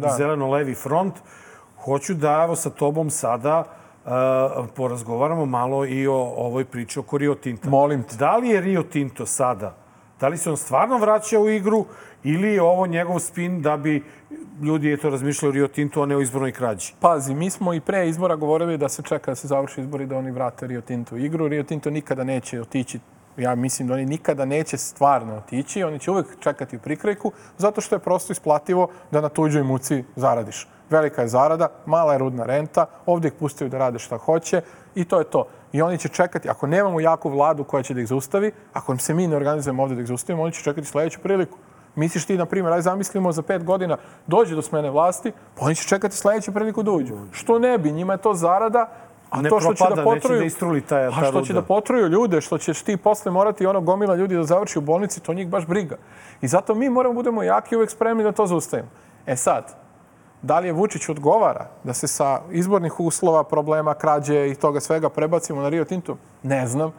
zeleno-levi front, hoću da evo sa tobom sada e, porazgovaramo malo i o ovoj priči oko Rio Tinta. Molim te. Da li je Rio Tinto sada, da li se on stvarno vraća u igru ili je ovo njegov spin da bi ljudi je to razmišljali o Rio Tinto, a ne o izbornoj krađi? Pazi, mi smo i pre izbora govorili da se čeka da se završi izbori da oni vrate Rio Tinto u igru. Rio Tinto nikada neće otići ja mislim da oni nikada neće stvarno otići, oni će uvek čekati u prikrajku, zato što je prosto isplativo da na tuđoj muci zaradiš. Velika je zarada, mala je rudna renta, ovdje ih pustaju da rade šta hoće i to je to. I oni će čekati, ako nemamo jaku vladu koja će da ih zaustavi, ako se mi ne organizujemo ovdje da ih zaustavimo, oni će čekati sljedeću priliku. Misliš ti, na primjer, aj zamislimo za pet godina dođe do smene vlasti, pa oni će čekati sljedeću priliku da uđu. Što ne bi, njima je to zarada, a Ne to što će propada, da neće potruju, da istruli ta- a što će da potruju ljude, što ćeš ti posle morati ono gomila ljudi da završi u bolnici, to njih baš briga. I zato mi moramo budemo jaki i uvek spremni da to zaustavimo. E sad, da li je Vučić odgovara da se sa izbornih uslova, problema, krađe i toga svega prebacimo na Rio Tinto? Ne znam.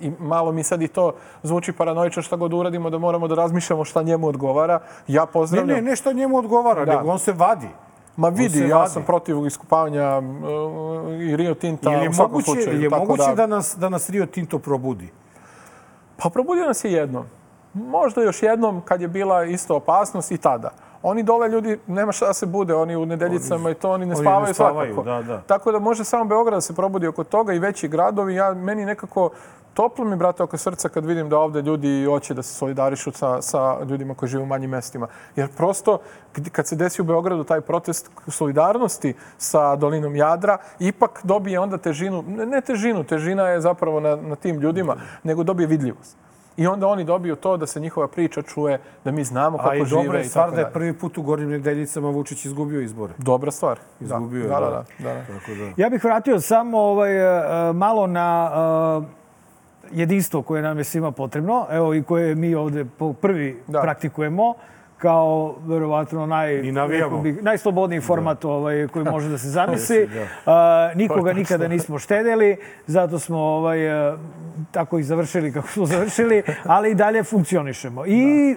I malo mi sad i to zvuči paranoično šta god uradimo da moramo da razmišljamo šta njemu odgovara. Ja Ne, pozdravljam. ne, nešto njemu odgovara, Da. nego on se vadi. Ma vidi, ja sam protiv iskupavanja uh, i Rio Tinta Je u svakom moguće, slučaju. je tako moguće da... nas, da nas Rio Tinto probudi? Pa probudio nas je jednom. Možda još jednom kad je bila isto opasnost i tada. Oni dole ljudi, nema šta da se bude, oni u nedeljicama i to, oni ne oni spavaju, ne spavaju, svakako. da, da. Tako da može samo Beograd da se probudi oko toga i veći gradovi. Ja, meni nekako toplo mi, brate, oko srca kad vidim da ovde ljudi hoće da se solidarišu sa, sa ljudima koji žive u manjim mestima. Jer prosto, kad- se desi u Beogradu taj protest solidarnosti sa dolinom Jadra, ipak dobije onda težinu, ne, ne težinu, težina je zapravo na, na tim ljudima, nego dobije vidljivost. I onda oni dobiju to da se njihova priča čuje, da mi znamo kako A i žive dobra je i stvar da je prvi put u Gornjim nedeljicama Vučić izgubio izbore. Dobra stvar. Izgubio je, da. Da, da. da, da, da. Tako da... Ja bih vratio samo ovaj, e, malo na e, jedinstvo koje nam je svima potrebno, evo i koje mi ovde po prvi Da. praktikujemo kao verovatno naj, bih, najslobodniji format ovaj, koji može da se zamisli. Jesi, A, nikoga nikada nismo štedeli, zato smo ovaj, e, tako i završili kako smo završili, ali i dalje funkcionišemo. I e,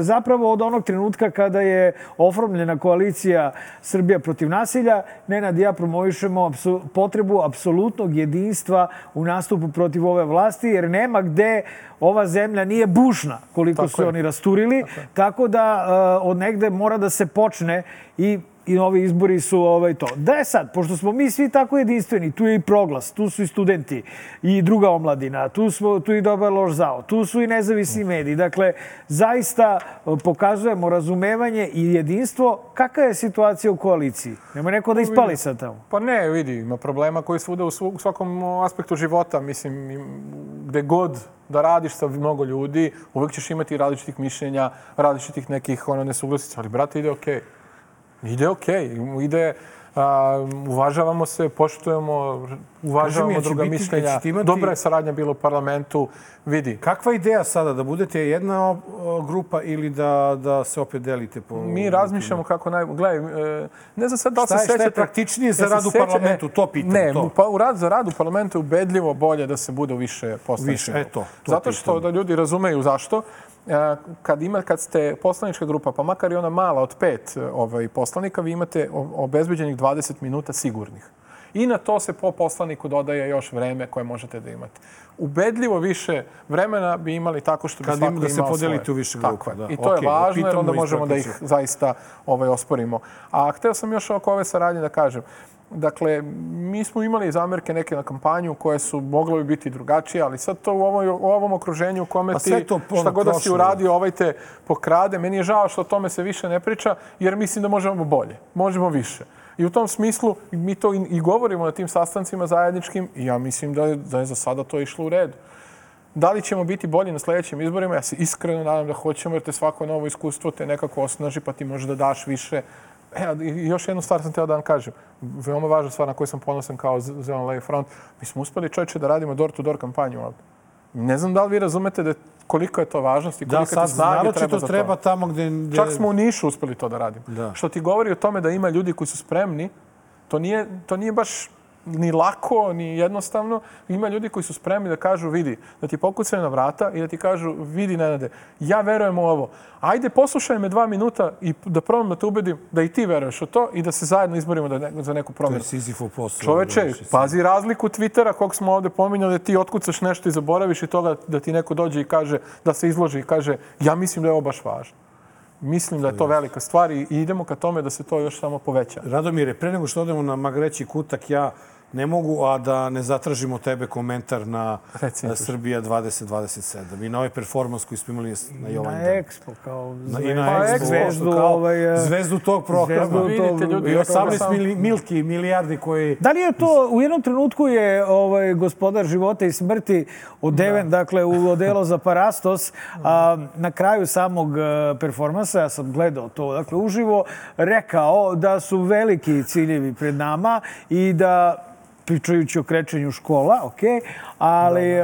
zapravo od onog trenutka kada je oformljena koalicija Srbija protiv nasilja, Nenad i ja promovišemo potrebu apsolutnog jedinstva u nastupu protiv ove vlasti, jer nema gde ova zemlja nije bušna koliko Tako su je. oni rasturili, tako da e, od negde mora da se počne i i ovi izbori su ovaj to. Da je sad, pošto smo mi svi tako jedinstveni, tu je i proglas, tu su i studenti i druga omladina, tu, smo, tu i dobar loš zao, tu su i nezavisni mediji. Dakle, zaista e, pokazujemo razumevanje i jedinstvo. Kakva je situacija u koaliciji? Nema neko da ispali sad tamo? Pa ne, vidi, ima problema koji svuda u svakom aspektu života. Mislim, im- gde god da radiš sa mnogo ljudi, uvek ćeš imati različitih mišljenja, različitih nekih ono, nesuglasica. Ali, brate, ide okej. Ide okej. Ide, a, uvažavamo se, poštujemo, uvažavamo hoće druga biti- mišljenja. imati- Dobra je saradnja bila u parlamentu. Vidi, Kakva ideja sada? Da budete jedna grupa ili da, da se opet delite po... mi razmišljamo kako naj... Gledaj, e, ne znam sad da li se je- šta je sećate... praktičnije za se rad u seća- parlamentu? e, To pitam, Ne, to. pa u rad za rad u parlamentu je ubedljivo bolje da se bude više poslaničkih Više, eto, to Zato što pitam. da ljudi razumeju zašto. Kad, ima, kad ste poslanička grupa, pa makar i ona mala od pet ovaj, poslanika, vi imate obezbeđenih 20 minuta sigurnih. I na to se po poslaniku dodaje još vreme koje možete da imate. Ubedljivo više vremena bi imali tako što bi Kad svako im- da se imao podelite u više Tako grupa, je. da. I to Okej, je važno jer pitamo onda možemo da ih zaista ovaj, osporimo. A hteo sam još oko ove saradnje da kažem. Dakle, mi smo imali zamerke neke na kampanju koje su mogle bi biti drugačije, ali sad to u, ovoj, u ovom okruženju u kome Pa ti to šta god da si uradio, ovaj te pokrade. Meni je žao što o tome se više ne priča, jer mislim da možemo bolje. Možemo više. I u tom smislu mi to i, i govorimo na tim sastancima zajedničkim i ja mislim da je, da je za sada to išlo u redu. Da li ćemo biti bolji na sledećim izborima? Ja se iskreno nadam da hoćemo, jer te svako novo iskustvo te nekako osnaži, pa ti može da daš više. E, još jednu stvar sam teo da vam kažem. Veoma važna stvar na koju sam ponosan kao Z- Zeleno-Levi front. Mi smo uspeli čovječe da radimo door-to-door kampanju ovde. Ne znam da li vi razumete da koliko je to važnost i Da, koliko ti sad snage treba za to. treba tamo gde... gde... Čak smo u Nišu uspeli to da radimo. Da. Što ti govori o tome da ima ljudi koji su spremni. To nije, to nije baš ni lako, ni jednostavno. Ima ljudi koji su spremni da kažu, vidi, da ti pokucaju na vrata i da ti kažu, vidi, Nenade, ja verujem u ovo. Ajde, poslušaj me dva minuta i da probam da te ubedim da i ti veruješ u to i da se zajedno izborimo da ne, za neku To je promjenu. Sizifov posao. Čoveče, pazi razliku Twittera kog smo ovde pominjali da ti otkucaš nešto i zaboraviš i toga da ti neko dođe i kaže, da se izloži i kaže ja mislim da je ovo baš važno. Mislim da je to velika stvar i i idemo ka tome da se to još samo poveća. Radomire, pre nego što odemo na Magreći kutak, ja ne mogu, a da ne zatražimo tebe komentar na Reci mi, na Srbija 2027 i na ovaj performans koji smo imali na Na Jovanjdan. Expo, kao Na, I na Pa, Expo, zvezdu, kao ovaj, e, zvezdu tog programa. zvezdu Vidite, tog- ljudi, I ja 18 samo- mili, milki, milijardi koji... Da li je to, u jednom trenutku je ovaj, gospodar života i smrti odeven, dakle, u odelo za Parastos, a, na kraju samog e, performansa, ja sam gledao to, dakle, uživo, rekao da su veliki ciljevi pred nama i da pričajući o krečenju škola, ok, ali e,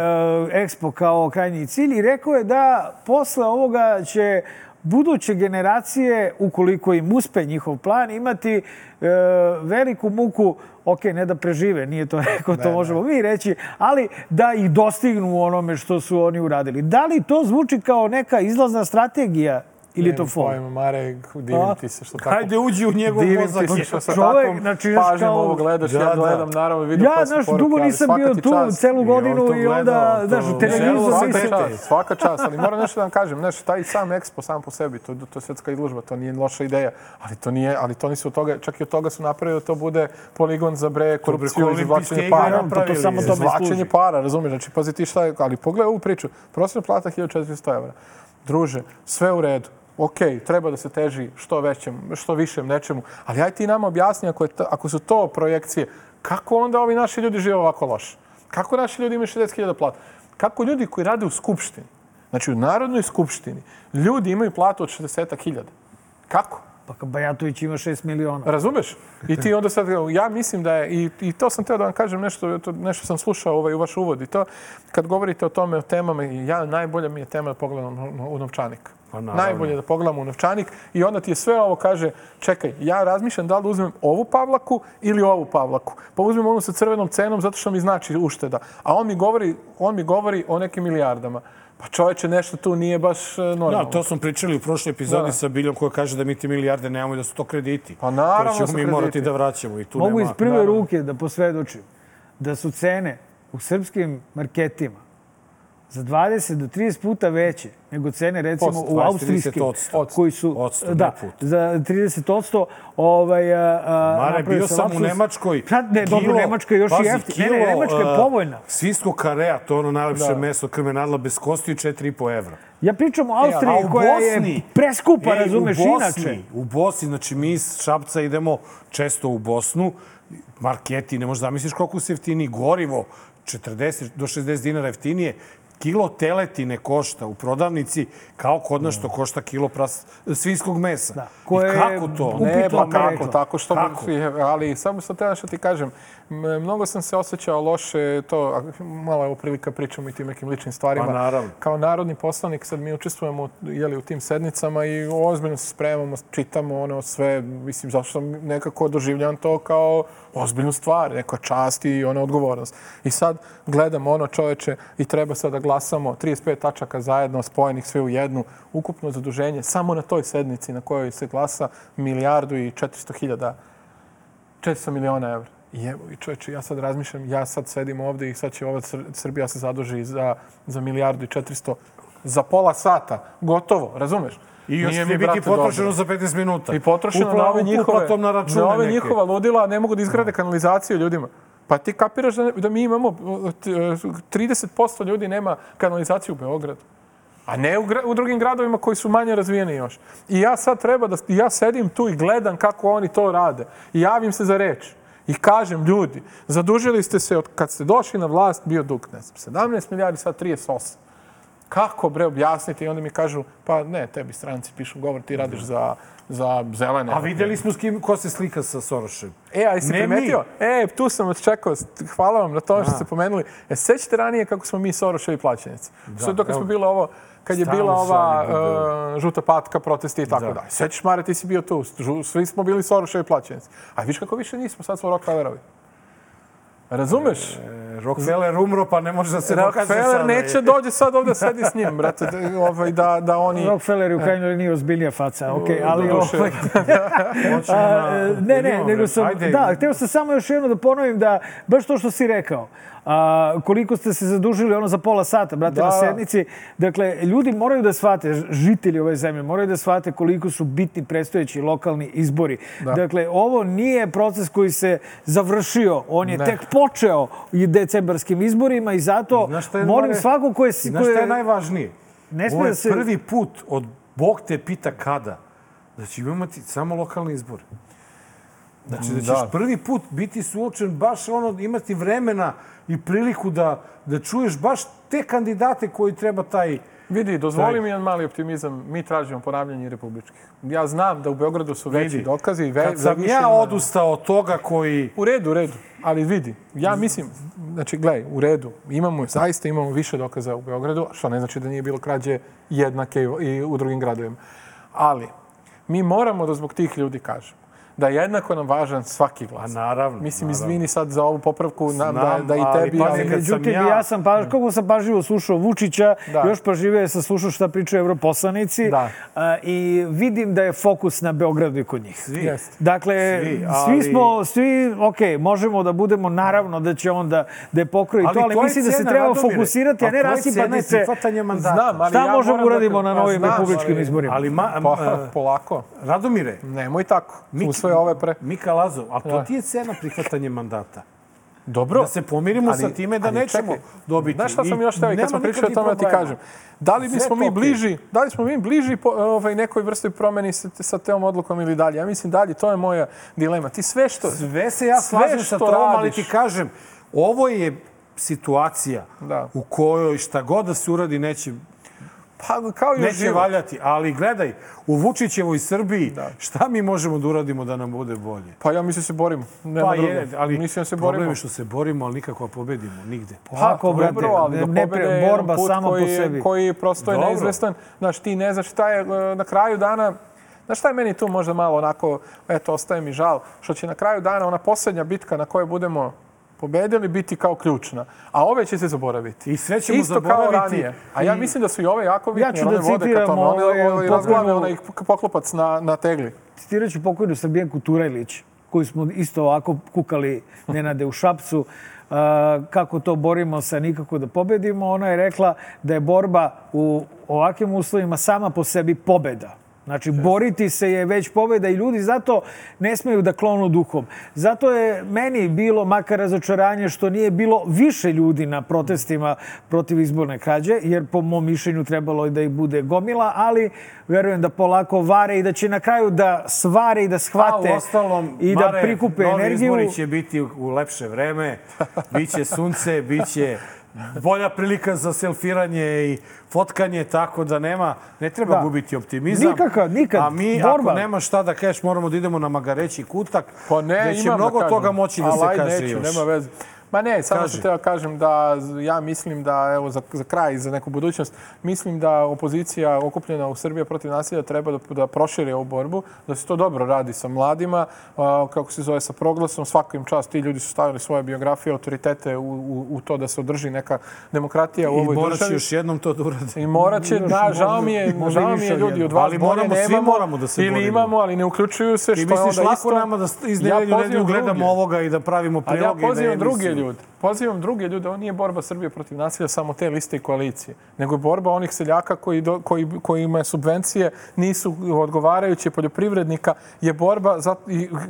Expo kao krajnji cilj i rekao je da posle ovoga će buduće generacije, ukoliko im uspe njihov plan, imati e, veliku muku, ok, ne da prežive, nije to rekao, to možemo mi reći, ali da ih dostignu onome što su oni uradili. Da li to zvuči kao neka izlazna strategija Ili je to fol? pojma, Marek, divim A? ti se što tako... Hajde, uđi u njegov Divim mozak. ti se što sa Čovek, takvom znači, pažnjom kao- ovo gledaš. Da, ja da. gledam, naravno, vidim Ja, znaš, dugo nisam bio tu čast. celu godinu i onda, znaš, u televizor Celo Svaka čast, ali moram nešto da vam kažem, znaš, taj sam ekspo sam po sebi, to, to je svetska izložba, to nije loša ideja, ali to nije, ali to nisu od toga, čak i od toga su napravili da to bude poligon za bre korupciju i izvlačenje para. Pa to samo tome služi. para, razumiješ, znači pazi ti šta je, ali pogledaj ovu priču, prosječna plata 1400 evra. Druže, sve u redu. Ok, treba da se teži što većem, što višem nečemu, ali aj ti nama objasni ako, je to, ako su to projekcije, kako onda ovi naši ljudi žive ovako loše? Kako naši ljudi imaju 60.000 plata? Kako ljudi koji rade u skupštini, znači u Narodnoj skupštini, ljudi imaju platu od 60.000? Kako? Pa Bajatović ima 6 miliona. Razumeš? I ti onda sad, ja mislim da je, i, i to sam teo da vam kažem nešto, to, nešto sam slušao ovaj, u vaš uvod i to, kad govorite o tome, o temama, ja, najbolja mi je tema da pogledam u novčanik. Pa. Najbolje da pogledam u novčanik i onda ti je sve ovo kaže, čekaj, ja razmišljam da li da uzmem ovu pavlaku ili ovu pavlaku. Pa uzmem onu sa crvenom cenom zato što mi znači ušteda. A on mi govori, on mi govori o nekim milijardama. Pa čoveče, nešto tu nije baš e, normalno. Da, to smo pričali u prošloj epizodi Da. sa Biljom koja kaže da mi ti milijarde nemamo i da su to krediti. Pa naravno Koje ćemo mi krediti. morati da vraćamo i tu Mogu nema... iz prve naravno. ruke da posvedočim da su cene u srpskim marketima za 20 do 30 puta veće nego cene recimo Posto, u 20, austrijskim 30%. koji su Odsto, da put. za 30% ovaj a, Mare, bio sam sam u lapsus. Nemačkoj. Pa ne, dobro, Nemačka je još i pazi, jeftina. Ne, ne, Nemačka je uh, povoljna. Svinskog karea, to ono najlepše Da. meso krme nadla bez kosti, 4,5 evra. Ja pričam o E, Austriji u koja Bosni- je preskupa, Ej, razumeš, u Bosni, inače. U Bosni, znači mi iz Šapca idemo često u Bosnu, marketi, ne možeš zamisliš koliko se jeftini gorivo, 40 do 60 dinara jeftinije, kilo teletine košta u prodavnici kao kod nas što košta kilo pras, svinskog mesa. Da, koje I kako to? Ne, pa kako, tako što... Kako? Ali samo sam teo što ti kažem. Mnogo sam se osjećao loše, to, malo je ovo prilika pričamo i tim nekim ličnim stvarima. Pa naravno. Kao narodni poslanik sad mi učestvujemo jeli, u tim sednicama i ozbiljno se spremamo, čitamo ono sve, mislim, zato što nekako doživljam to kao ozbiljnu stvar, neka čast i ona odgovornost. I sad gledam ono čoveče i treba sad da glasamo 35 tačaka zajedno, spojenih sve u jednu, ukupno zaduženje samo na toj sednici na kojoj se glasa milijardu i 400 hiljada 400 miliona evra. I evo, i čovječe, ja sad razmišljam, ja sad sedim ovde i sad će ova Sr- Srbija se zaduži za, za milijardu i 400 za pola sata. Gotovo, razumeš? I još će biti potrošeno dobro. za 15 minuta. I potrošeno Upla- na ove njihove, na račune na ove neke. njihova ludila, ne mogu da izgrade kanalizaciju ljudima. Pa ti kapiraš da, da mi imamo uh, t- uh, 30% ljudi nema kanalizaciju u Beogradu. A ne u, u drugim gradovima koji su manje razvijeni još. I ja sad treba da, ja sedim tu i gledam kako oni to rade. I javim se za reč. I kažem, ljudi, zadužili ste se od kad ste došli na vlast, bio dug, ne znam, 17 milijardi, sad 38. Kako bre objasniti? I onda mi kažu, pa ne, tebi stranci pišu govor, ti radiš za, za zelene. A videli smo s kim, ko se slika sa Sorošem. E, a jesi Ne primetio? E, tu sam vas čekao. Hvala vam na tome što ste pomenuli. E, sećate ranije kako smo mi Soroševi plaćenici? Da, to kad smo bilo ovo, kad je Stalno bila ova uh, žuta patka, protesti i tako Da. dalje. Sećaš, Mare, ti si bio tu. Svi smo bili Soroševi plaćenici. A viš kako više nismo, sad smo Rockefellerovi. Razumeš? E, Rockefeller umro, pa ne može da se dokaže sada. Rockefeller neće dođe sad ovde sedi s njim, brate, da, ovaj, da, da oni... Rockefeller je u krajnjoj liniji ozbiljnija faca, ok, ali duše. ovaj, A, e, ne, ne, nego sam, Ajde. da, hteo sam samo još jedno da ponovim da, baš to što si rekao, a, koliko ste se zadužili ono za pola sata, brate, Da. na sednici. Dakle, ljudi moraju da shvate, žitelji ove zemlje, moraju da shvate koliko su bitni predstojeći lokalni izbori. Dakle, ovo nije proces koji se završio, on je Ne. tek počeo i decembarskim izborima i zato je, molim Mare? svako ko je... Znaš šta je najvažnije? Ne Ovo je da se- prvi put od Bog te pita kada. Da ćemo imati samo lokalni izbor. Znači da ćeš Da. prvi put biti suočen baš ono, imati vremena i priliku da, da čuješ baš te kandidate koji treba taj... Vidi, dozvoli Taj- mi jedan mali optimizam. Mi tražimo ponavljanje republičkih. Ja znam da u Beogradu su veći Vidi, dokazi. Ve, Kad sam ja odustao od toga koji... U redu, u redu. Ali vidi, ja mislim, znači, gledaj, u redu, imamo, zaista imamo više dokaza u Beogradu, što ne znači da nije bilo krađe jednake i u drugim gradovima. Ali, mi moramo da zbog tih ljudi kažemo da je jednako nam važan svaki glas. A naravno. Mislim, naravno. izvini sad za ovu popravku, da, Znam, da i ali tebi... pazi, ali- kad sam Međutim, ja- ja, sam, pa, kako sam pažljivo slušao Vučića, Da. još pažljivije sam slušao šta pričaju evroposlanici Da. a, i vidim da je fokus na Beogradu i kod njih. Svi. Jeste. Dakle, Svi, svi, ali- smo, svi, ok, možemo da budemo, naravno da će on da, da je pokroji Ali to, ali mislim da se treba Radomire. fokusirati, a ne Ali cena rasipati i se. Znam, ali Šta ja možemo da- uradimo na Pa novim republičkim ali- izborima? Ali, ma, Pa, polako. Radomire, Nemoj tako. Mik- U sve ove pre... Mika Lazov, a to Da. ti je cena prihvatanje mandata. Dobro. Da se pomirimo Ali- sa time da nećemo čekaj, dobiti. Znaš šta sam još teo i kad smo pričali o tome da ti kažem? Da li bismo mi bliži, da li smo mi bliži po, ovaj, nekoj vrsti promeni sa, sa teom odlukom ili dalje? Ja mislim dalje, to je moja dilema. Ti sve što... Sve se ja slažem sa tobom, ali ti kažem, ovo je situacija Da. u kojoj šta god da se uradi neće, Pa kao i neće život. valjati. Ali gledaj, u Vučićevoj Srbiji Da. šta mi možemo da uradimo da nam bude bolje? Pa ja mislim da se borimo. Nema Pa drugo. je, ali mislim da se problem borimo. je što se borimo, ali nikako pobedimo, nigde. Polako, Pa, brate, dobro, ali ne, ne, borba sama koji, po sebi. Koji prosto je Dobro. neizvestan. Znaš, ti ne znaš šta je e, na kraju dana... Znaš šta je meni tu možda malo onako, eto, ostaje mi žal, što će na kraju dana ona posljednja bitka na kojoj budemo pobedili biti kao ključna. A ove će se zaboraviti. I sve ćemo Isto kao zaboraviti ranije. A ja mislim da su i ove jako bitne. Ja ću da citiram. One, ovaj, ovaj, razglave onaj poklopac na, na tegli. Citirat ću pokojnu Srbijanku Turajlić, koju smo isto ovako kukali Nenade u Šapcu, kako to borimo sa nikako da pobedimo. Ona je rekla da je borba u ovakvim uslovima sama po sebi pobeda. Znači, boriti se je već pobeda i ljudi zato ne smeju da klonu duhom. Zato je meni bilo makar razočaranje što nije bilo više ljudi na protestima protiv izborne krađe, jer po mom mišljenju trebalo je da ih bude gomila, ali verujem da polako vare i da će na kraju da svare i da A shvate u ostalom, i da Mare, prikupe novi energiju. izbori će biti u, u lepše vreme, biće sunce, biće bolja prilika za selfiranje i fotkanje, tako da nema, ne treba Da. gubiti optimizam. Nikakav, nikad. A mi, Borba. ako nema šta da kažeš, moramo da idemo na Magareći kutak, Pa ne, gde će imam mnogo da toga moći da se kaže neću, još. nema veze. Ma ne, samo Kaži. sam teo kažem da ja mislim da, evo, za, za kraj, za neku budućnost, mislim da opozicija okupljena u Srbiji protiv nasilja treba da, da proširi ovu borbu, da se to dobro radi sa mladima, a, kako se zove, sa proglasom, svakim čast ti ljudi su stavili svoje biografije, autoritete u, u, u to da se održi neka demokratija u I ovoj morat će državi. još jednom to da urade. I morat će, Još da, žao mi je, i žao mi je ljudi od vas Ali bolje moramo, svi nemamo, moramo da se ili borimo. imamo, ali ne uključuju se, što je misliš onda lako isto. nama da iz Ja nedelju nedelju gledamo ovoga i da pravimo Ali ja priloge i da pozivam druge emisiju. Ljude. Pozivam druge ljude. Ovo nije borba Srbije protiv nasilja samo te liste i koalicije, nego je borba onih seljaka koji, do, koji, kojima subvencije nisu odgovarajuće poljoprivrednika, je borba, za,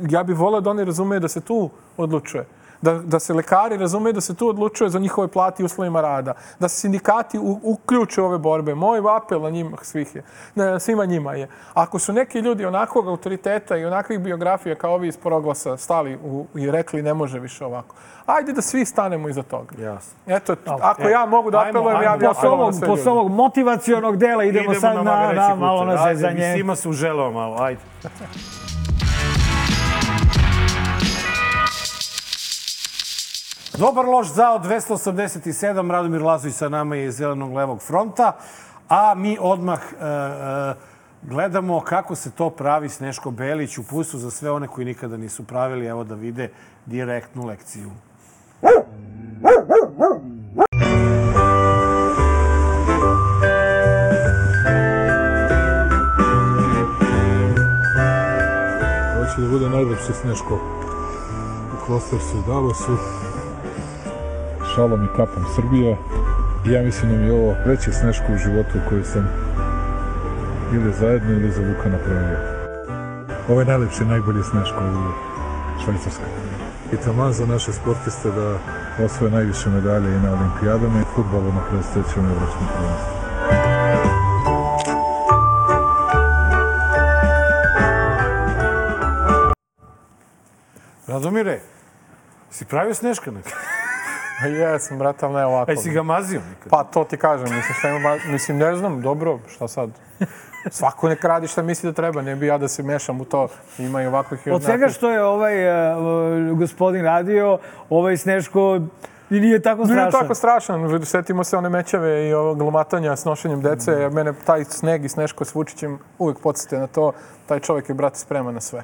ja bih volio da oni razumeju da se tu odlučuje. Da, da se lekari razumeju da se tu odlučuje za njihove plati i uslovima rada. Da se sindikati u, uključe ove borbe. Moj apel na njima svih je, na svima njima je. Ako su neki ljudi onakvog autoriteta i onakvih biografija kao ovi iz Proglasa stali u, i rekli ne može više ovako. Ajde da svi stanemo iza toga. Jasno. Eto, ako e, ja mogu da ajmo, apelujem, ja bih apelovao na sve posle ovog motivacionog dela idemo, sad na, Magareći na, malo na Ajde, zezanje. Svima se uželeo malo, ajde. Dobar loš zao 287, Radomir Lazović sa nama je iz Zelenog levog fronta, a mi odmah e, e, gledamo kako se to pravi Sneško Belić u pustu za sve one koji nikada nisu pravili, evo da vide direktnu lekciju. Ovo će da bude najlepše sneško u Klostersu i Davosu. Šalom i kapom Srbije. I ja mislim da mi je ovo veće sneško u životu koju sam ili zajedno ili za Luka napravio. Ovo je najlepše i najbolje sneško u Švajcarskoj. I taman za naše sportiste da osvoje najviše medalje i na olimpijadama i futbolu na predstojećem evropskom prvenstvu. Radomire, si pravio Sneška nekad? Pa Jesam, brate, ali ne ovako. Aj si ga mazio nekad? Pa to ti kažem, mislim, šta ima, mislim, ne znam, dobro, šta sad? Svako nek radi šta misli da treba, ne bi ja da se mešam u to. Ima i ovakvih i Od svega što je ovaj uh, gospodin radio, ovaj Sneško i nije tako strašan. Nije tako strašan. Setimo se one mećave i ovog glumatanja s nošenjem dece. Mm. Mene taj sneg i sneško s Vučićem uvijek podsjete na to. Taj čovjek je, brate, spreman na sve.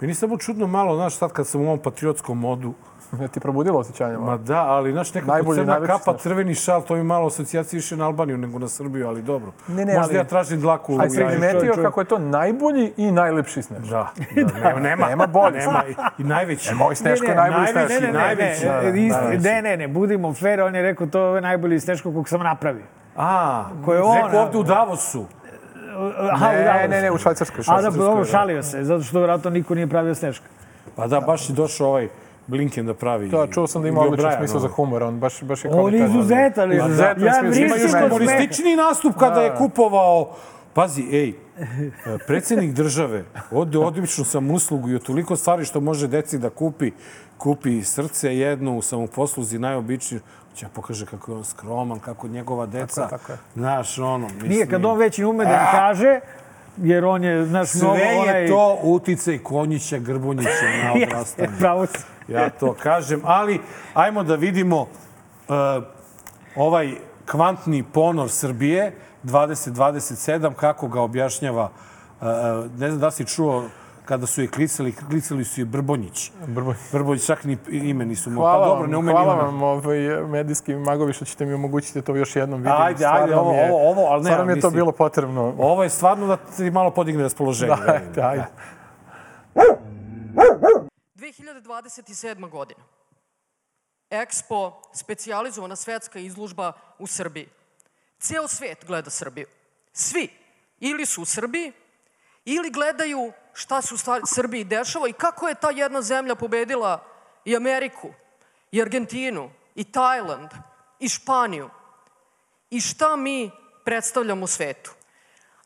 Meni je samo čudno malo, znaš, sad kad sam u ovom patriotskom modu, Je ti probudilo osjećanje? Ma da, ali znaš, nekako Najbolji, crna kapa, znaš. crveni šal, to mi malo asocijacija više na Albaniju nego na Srbiju, ali dobro. Ne, ne, Možda ali- ja tražim dlaku Ali si primetio kako je to najbolji i najlepši sneš. Da, da, nema, nema, Nema bolje. Nema, i, i najveći. E, moj Sneško je najbolji sneš. Ne, ne, ne, najveći, ne, da, da, najveći. ne, ne, ne, budimo fair, on je rekao to je najbolji sneško kog sam napravio. A, Ko je on, rekao ovde u Davosu. Aha, Ne, Davosu. ne, ne, u Švajcarskoj. A da, ovo da. šalio se, zato što vjerojatno niko nije pravio sneška. Pa da, baš je došao ovaj Blinken da pravi. Da, čuo sam da ima odličan smisao za humor, on baš, baš je On je kvalitetan. izuzetan. Izuzetan Ja smisao. Ima vristim još od smeha. humoristični nastup kada je kupovao Pazi, ej, predsjednik države, ode odličnu sam uslugu i od toliko stvari što može deci da kupi, kupi srce jedno u samoposluzi, najobičniju, će pokaže kako je on skroman, kako njegova deca, tako je. znaš, ono, mislim... Nije, kad on već i ume da im kaže, jer on je, znaš, mnogo Sve onaj... je to uticaj Konjića, Grbunjića na odrastanje. pravo si. Ja to kažem, ali ajmo da vidimo uh, ovaj kvantni ponor Srbije 2027, kako ga objašnjava, uh, ne znam da si čuo kada su je klicali, klicali su je Brbonjić. Brbonjić. Brbonjić, čak ni ime nisu mu. Hvala Pa dobro, ne umem hvala imena. vam ovaj, medijski magovi što ćete mi omogućiti da to još jednom vidim. Ajde, Stvarno ajde, ovo, je- ovo, ovo, ali ne, Stvarno mi je to mislim- bilo potrebno. Ovo je stvarno da ti malo podigne raspoloženje. Da, ajde, ajde. 2027. godina. Expo, specijalizovana svetska izlužba u Srbiji. Ceo svet gleda Srbiju. Svi. Ili su u Srbiji, ili gledaju šta se u Srbiji dešava i kako je ta jedna zemlja pobedila i Ameriku, i Argentinu, i Tajland, i Španiju. I šta mi predstavljamo svetu.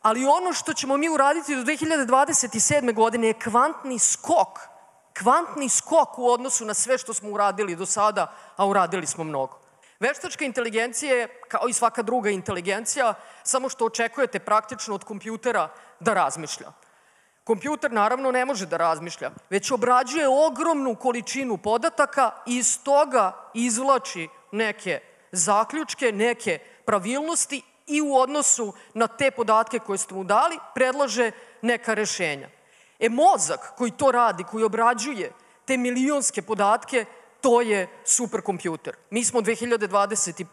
Ali ono što ćemo mi uraditi do 2027. godine je kvantni skok. Kvantni skok u odnosu na sve što smo uradili do sada, a uradili smo mnogo. Veštačka inteligencija je, kao i svaka druga inteligencija, samo što očekujete praktično od kompjutera da razmišlja. Kompjuter naravno ne može da razmišlja, već obrađuje ogromnu količinu podataka i iz toga izvlači neke zaključke, neke pravilnosti i u odnosu na te podatke koje ste mu dali predlaže neka rešenja. E mozak koji to radi, koji obrađuje te milionske podatke, to je superkompjuter. Mi smo 2021.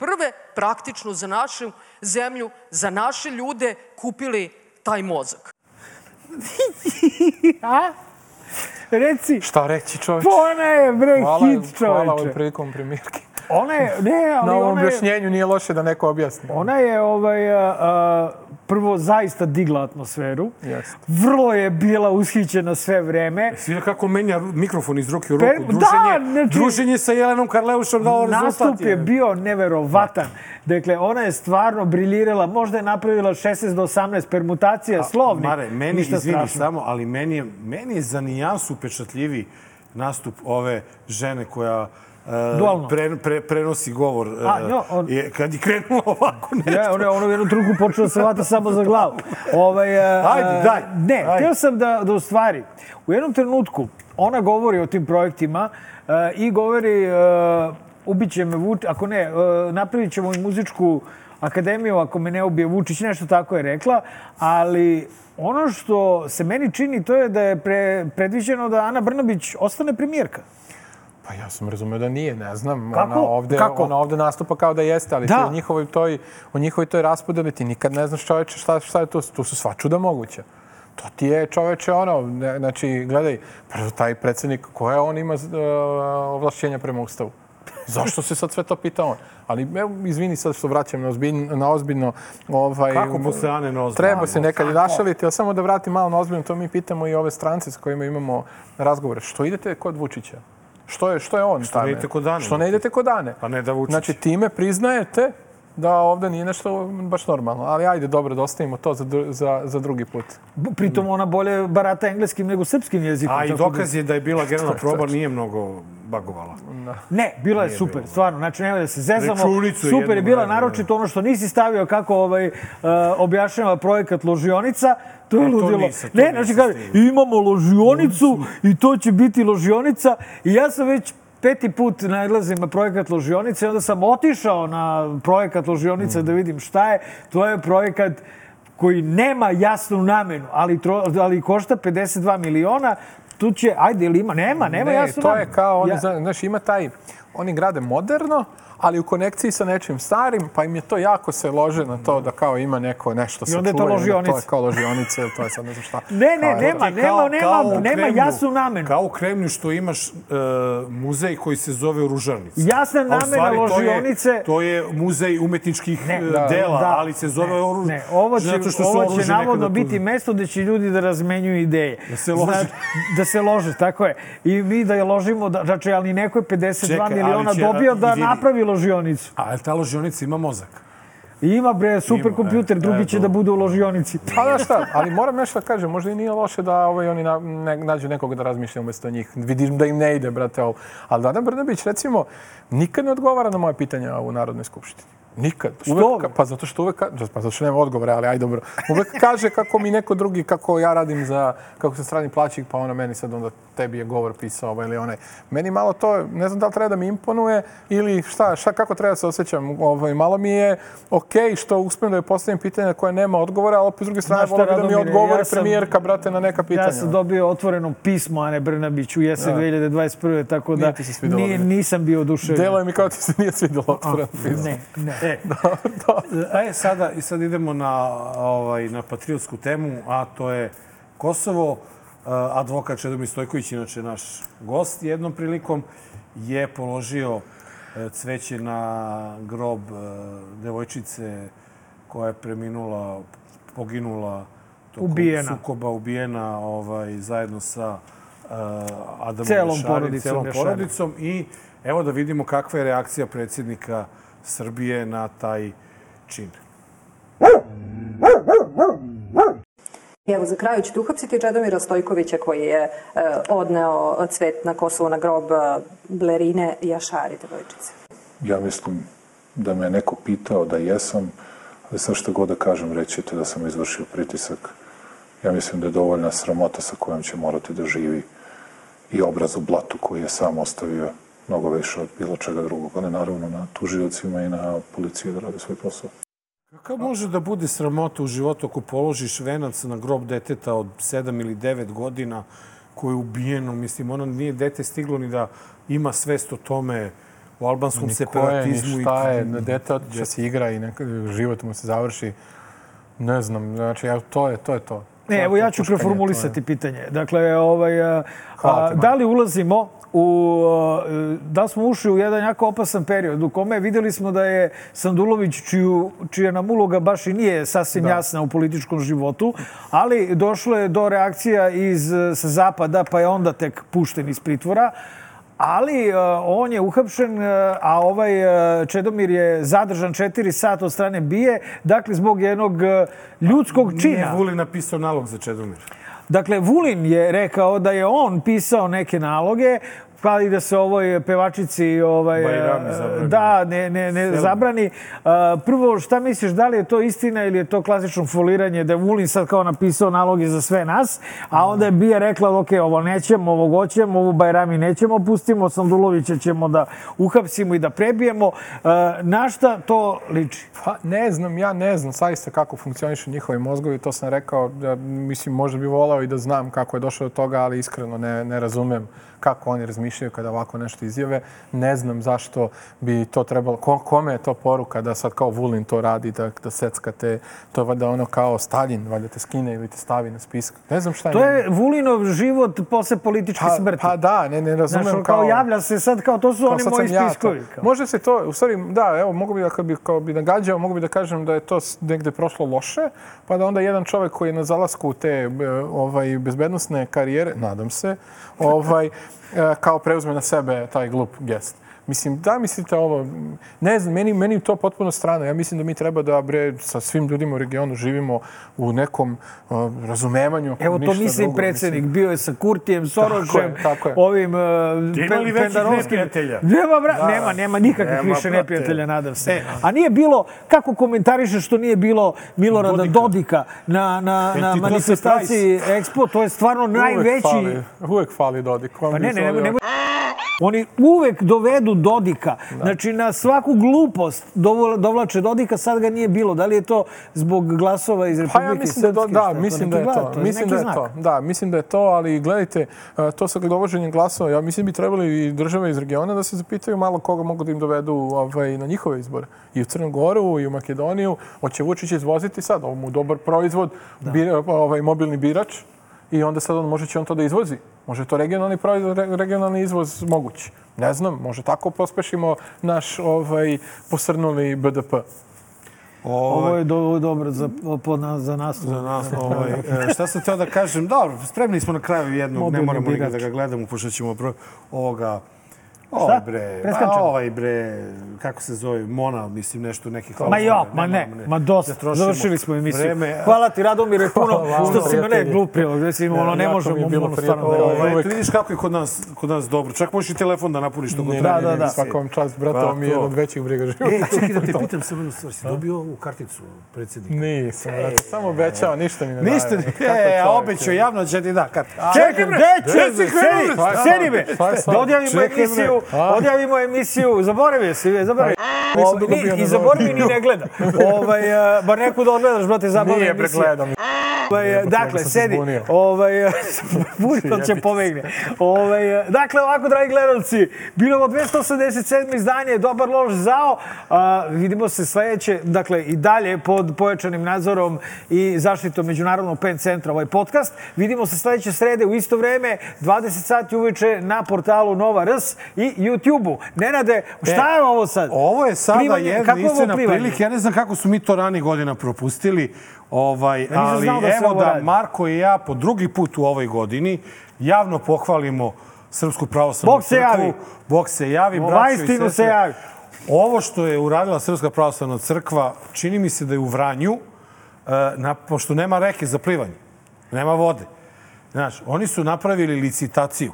praktično za našu zemlju, za naše ljude kupili taj mozak. A? Reci, Šta reći čovječ? pa ona je, bre, Hvala, hit hvala ovom čoveče. prilikom premijerki. Ona je, ne, ali Na ovom ona je, objašnjenju nije loše da neko objasni. ona je ovaj, a, a, prvo zaista digla atmosferu. Jeste. Vrlo je bila ushićena sve vreme. Svira kako menja mikrofon iz ruke u ruku. da, Druženje, znači- druženje sa Jelenom Karleušom dao rezultat. Nastup je bio neverovatan. Dakle, ona je stvarno briljirala. Možda je napravila 16 do 18 permutacija slovnih. Mare, meni, Ništa izvini strašno. samo, ali meni je, meni je za nijansu upečatljiviji nastup ove žene koja Dualno. pre, pre, prenosi govor. e, A, njo, on- je, kad je krenulo ovako nešto. Ja, ona je ono u jednom truku počela se vata samo za glavu. Ovaj, a, Ajde, daj, Ne, ajde. htio sam da, da u stvari, u jednom trenutku ona govori o tim projektima a, i govori a, ubiće me Vučić, ako ne, a, napravit ćemo i muzičku akademiju ako me ne ubije Vučić, nešto tako je rekla, ali ono što se meni čini to je da je pre, predviđeno da Ana Brnabić ostane premijerka. Pa ja sam razumeo da nije, ne znam. Kako? Ona ovde, Kako? ona ovde nastupa kao da jeste, ali Da. ti o njihovoj toj, o njihovoj toj raspodeli ti nikad ne znaš čoveče šta, šta je to, tu su sva čuda moguća. To ti je čoveče ono, ne, znači, gledaj, prvo taj predsednik, koje on ima uh, ovlašćenja prema Ustavu? Zašto se sad sve to pita on? Ali, evo, izvini sad što vraćam na, ozbiljno, na ozbiljno. Ovaj, Kako posle Ane na ozbiljno? Treba se nekad i našaliti, ali samo da vratim malo na ozbiljno, to mi pitamo i ove strance s kojima imamo razgovore. Što idete kod Vučića? Što je, što je on? Što ne idete kod Ane? Što ne idete kod Ane? Pa ne da Vučić. Znači, time priznajete da ovde nije nešto baš normalno. Ali ajde, dobro, da ostavimo to za, za, za drugi put. Pritom ona bolje barata engleskim nego srpskim jezikom. A i da- dokaz je da je bila generalna proba, nije mnogo bagovala. Ne, bila je super, stvarno. Znači, nemoj da se zezamo. Računicu Super je bila, naročito ono što nisi stavio kako ovaj, uh, objašnjava projekat ložionica. To je ludilo. nisam, ne, znači kaže, imamo ložionicu i to će biti ložionica. I ja sam već peti put nailazim na projekat ložionice i onda sam otišao na projekat ložionice Mm. da vidim šta je. To je projekat koji nema jasnu namenu, ali, tro, ali košta 52 miliona. tu će, ajde, ili ima? Nema, nema ne, jasno. to nam. je kao, Ja- ja... znaš, ima taj, oni grade moderno, ali u konekciji sa nečim starim, pa im je to jako se lože na to da kao ima neko nešto I onda je to ložionica. To je kao ložionice, to je sad ne znam šta. Ne, ne, Kao- nema, nema, kao- nema, kao nema Kremlju- jasnu namenu. Kao u Kremlju što imaš e, muzej koji se zove Ružarnica. Jasna namena stvari to je- ložionice- To je muzej umetničkih Ne, e, da, dela, da. ali se zove ne, oruž... Ne, ovo će, zato što ovo će navodno biti mesto gde će ljudi da razmenjuju ideje. Da se lože. Znači, da se lože, tako je. I mi da je ložimo, da, znači, ali neko je 52 Čekaj, miliona će- dobio da vidi. napravi ložionicu. A ta ložionica ima mozak? I ima bre superkompjuter, e, drugi e, će da bude u ložionici. Pa znaš šta, ali moram nešto da kažem, možda i nije loše da ovaj, oni na, ne, nađu nekoga da razmišlja umesto njih. Vidim da im ne ide, brate, ovo. Ali Vladan Brnabić, recimo, nikad ne odgovara na moje pitanja u Narodnoj skupštini. Nikad. Uvek, pa zato što uvek, pa zato što nema odgovora, ali aj dobro. Uvek kaže kako mi neko drugi, kako ja radim za, kako se strani plaćik, pa ono meni sad onda tebi je govor pisao ovaj ili onaj. Meni malo to, ne znam da li treba da mi imponuje ili šta, šta kako treba da se osjećam. Ovaj, malo mi je okej što uspijem da joj postavim pitanja koje nema odgovora, ali opet s druge strane bi da mi odgovori ja sam- premijerka, brate, na neka pitanja. Ja sam dobio otvoreno pismo Ane Brnabić u jesen 2021. Tako da Nije nisam bio oduševljen. Delo je mi kao ti se nije svidjelo otvoreno pismo. Ne, ne. E, e, sada, i sad idemo na, ovaj, na patriotsku temu, a to je Kosovo. E, Advokat Čedomir Stojković, inače naš gost jednom prilikom, je položio e, cveće na grob e, devojčice koja je preminula, poginula tokom Ubijena. sukoba, ubijena ovaj, zajedno sa uh, Adamom Celom Jašarim, porodicom celom porodicom. I evo da vidimo kakva je reakcija predsjednika Srbije na taj čin. Evo, za kraju ćete uhapsiti Čedomira Stojkovića koji je e, odneo cvet na Kosovo na grob e, Blerine Jašari, devojčice. Ja mislim da me neko pitao da jesam, ali sad što god da kažem, rećete da sam izvršio pritisak. Ja mislim da je dovoljna sramota sa kojom će morati da živi i obraz u blatu koji je sam ostavio mnogo više od bilo čega drugog, ali naravno na tužiocima i na policiji da rade svoj posao. Kako može da bude sramota u životu ako položiš venac na grob deteta od 7 ili 9 godina koje je ubijeno? Mislim, ono nije dete stiglo ni da ima svest o tome u albanskom Ni ko je, ni separatizmu. i- šta je, dete otiče se igra i neka, život mu se završi. Ne znam, znači, evo, to je to. Je to. Ne, evo ja ću preformulisati pitanje. Dakle, ovaj, a, a, da li ulazimo u, a, da smo ušli u jedan jako opasan period u kome videli smo da je Sandulović, čiju, čija nam uloga baš i nije sasvim jasna u političkom životu, ali došlo je do reakcija iz, e, sa zapada, pa je onda tek pušten iz pritvora. Ali e, on je uhapšen, e, a ovaj e, Čedomir je zadržan četiri sata od strane Bije, dakle zbog jednog e, ljudskog čina. Nije Vulin napisao nalog za Čedomir. Dakle, Vulin je rekao da je on pisao neke naloge, pa i da se ovoj pevačici ovaj, zabrani. da, ne, ne, ne zabrani. A, Prvo, šta misliš, da li je to istina ili je to klasično foliranje da je Vulin sad kao napisao naloge za sve nas, a onda je Bija rekla, ok, ovo nećemo, ovo hoćemo, ovu Bajrami nećemo, pustimo, Sandulovića ćemo da uhapsimo i da prebijemo. Na šta to liči? Pa ne znam, ja ne znam saista kako funkcionišu njihovi mozgovi, to sam rekao, da, mislim, možda bi volao i da znam kako je došlo do toga, ali iskreno ne, ne razumem kako oni razmišljaju kada ovako nešto izjave. Ne znam zašto bi to trebalo, ko, kome je to poruka da sad kao Vulin to radi, da, da seckate, to je valjda ono kao Stalin, valjda te skine ili te stavi na spisak. Ne znam šta To je Vulinov život posle političke pa, smrti. pa da, ne, ne razumem Znaš, on kao, javlja se sad kao to su Kao oni moji sam ja to. spiskovi. kao. Može se to, u stvari, da, evo, mogu bi da, kad bi, kao bi nagađao, mogu bi da kažem da je to negde prošlo loše, pa da onda jedan čovjek koji je na zalasku te e, ovaj, bezbednostne karijere, nadam se, ovaj, e, kao preuzme na sebe taj glup gest. Mislim, da mislite ovo, ne znam, meni, meni je to potpuno strano. Ja mislim da mi treba da, bre, sa svim ljudima u regionu živimo u nekom uh, razumevanju. Evo to mislim drugo. predsjednik. Bio je sa Kurtijem, Sorošem, tako je. ovim uh, Ima li većih neprijatelja? Nema, bra, nema, nema nikakvih Nema, više brate. neprijatelja, nadam se. A nije bilo, kako komentariše što nije bilo Milorada Dodika. Dodika, na, na, Jel na manifestaciji Expo, to je stvarno Uvek najveći... fali, uvek fali Dodik. Pa ne, ne, ne, ne, Oni uvek dovedu Dodika. Znači, na svaku glupost dovla- dovlače Dodika, sad ga nije bilo. Da li je to zbog glasova iz Pa Republike ja mislim da Srpske? da, mislim da je glas? to. Mislim da je znak. to. Da, mislim da je to, ali gledajte, e, to sa dovoženjem glasova, ja mislim bi trebali i države iz regiona da se zapitaju malo koga mogu da im dovedu ovaj, na njihove izbore. I u Crnu Goru, i u Makedoniju. Hoće Vučić izvoziti sad, ovo mu dobar proizvod, bir- ovaj, mobilni birač, i onda sad on može će on to da izvozi. Može to regionalni proizvod, re- regionalni izvoz mogući. Ne znam, može tako pospešimo naš ovaj, posrnuli BDP. Ovo je do, dobro za, po, na, za naslov. Za nas, ovaj, e, šta sam teo da kažem? Dobro, spremni smo na kraju jednog, ne Mobilni moramo ni birač. da ga gledamo, pošto ćemo pro, ovoga... Ovaj bre, Preskačemo. a ovaj bre, kako se zove, Mona, mislim nešto neki Ma jo, ma ne, ma dosta. Završili smo emisiju. Vreme, Hvala ti, Radomire, puno Hvala što vam, si me ne prijatelji. glupio. Mislim, ono, ne možemo, je bilo stvarno da... Ovaj, ti vidiš kako je kod nas, kod nas dobro. Čak možeš i telefon da napuniš što god treba. da, da. Svakom čast, brate, Pa ovo mi je od većih briga života. E, čekaj da te pitam samo jednu stvar. Si dobio ovu karticu predsjednika? Nisam, brate, samo obećao, ništa mi ne daje. Ništa, e, obećao javno će ti da karticu. Čekaj, gde će? Reci, krenuli Sedi, me. Da odjavimo Čekaj, bre. Emisiju, odjavimo emisiju. Zaboravio si, zaboravio. Nisam Ovaj, ni- I zaboravi ni ne gleda. Ovaj, eh, bar neku da odgledaš, brate, zabavna Nije pregledam. Ovaj, dakle, sedi. Ovaj, Bunio će pobegne. Ovaj, dakle, ovako, dragi gledalci, bilo ovo 287. izdanje Dobar lož zao. A, vidimo se sledeće, dakle, i dalje pod pojačanim nadzorom i zaštitom Međunarodnog pen centra ovaj podcast. Vidimo se sledeće srede u isto vreme, 20 sati uveče na portalu Nova RS i YouTube-u. Nenade, šta je ovo sad? Ovo je sada jedna istina prilike. Ja ne znam kako su mi to ranije godina propustili. Ovaj, nisam ali da se evo da radi. Marko i ja po drugi put u ovoj godini javno pohvalimo Srpsku pravoslavnu Bog se crkvu. javi. Bog se javi. Istinu se sestre. javi. Ovo što je uradila Srpska pravoslavna crkva, čini mi se da je u Vranju, e, na, pošto nema reke za plivanje, nema vode. Znaš, oni su napravili licitaciju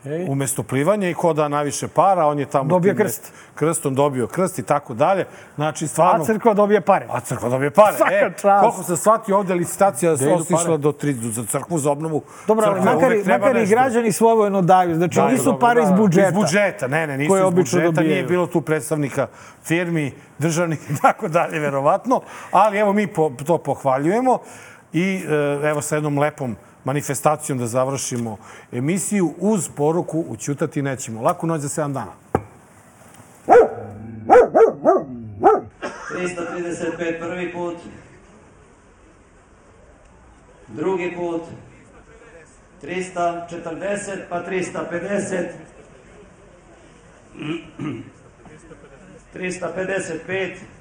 Okej. umesto plivanja i ko da najviše para, on je tamo... Dobio krst. Krstom dobio krst i tako dalje. Znači, stvarno... A crkva dobije pare. A crkva dobije pare. Svaka e, čast. koliko se shvati ovde licitacija otišla pare? do tri, za crkvu, za obnovu. Dobro, ali makar, makar i građani svojvojno daju. Znači, Daju, nisu dobro, pare da, iz budžeta. Iz budžeta, ne, ne, nisu iz budžeta, nije dobijaju. bilo tu predstavnika firmi, državnih i tako dalje, verovatno. Ali evo mi po, to pohvaljujemo i e, evo sa jednom lepom manifestacijom da završimo emisiju uz poruku učutati nećemo. Laku noć za 7 dana. 335 prvi put, drugi put, 340 pa 350, 355,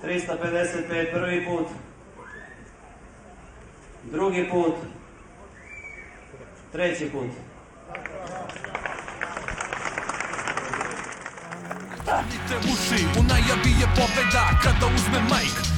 Trista pedeset pet prvi put, drugi put, treći put. Zapnite uši, u najavi je pobeda Kada uzme majk,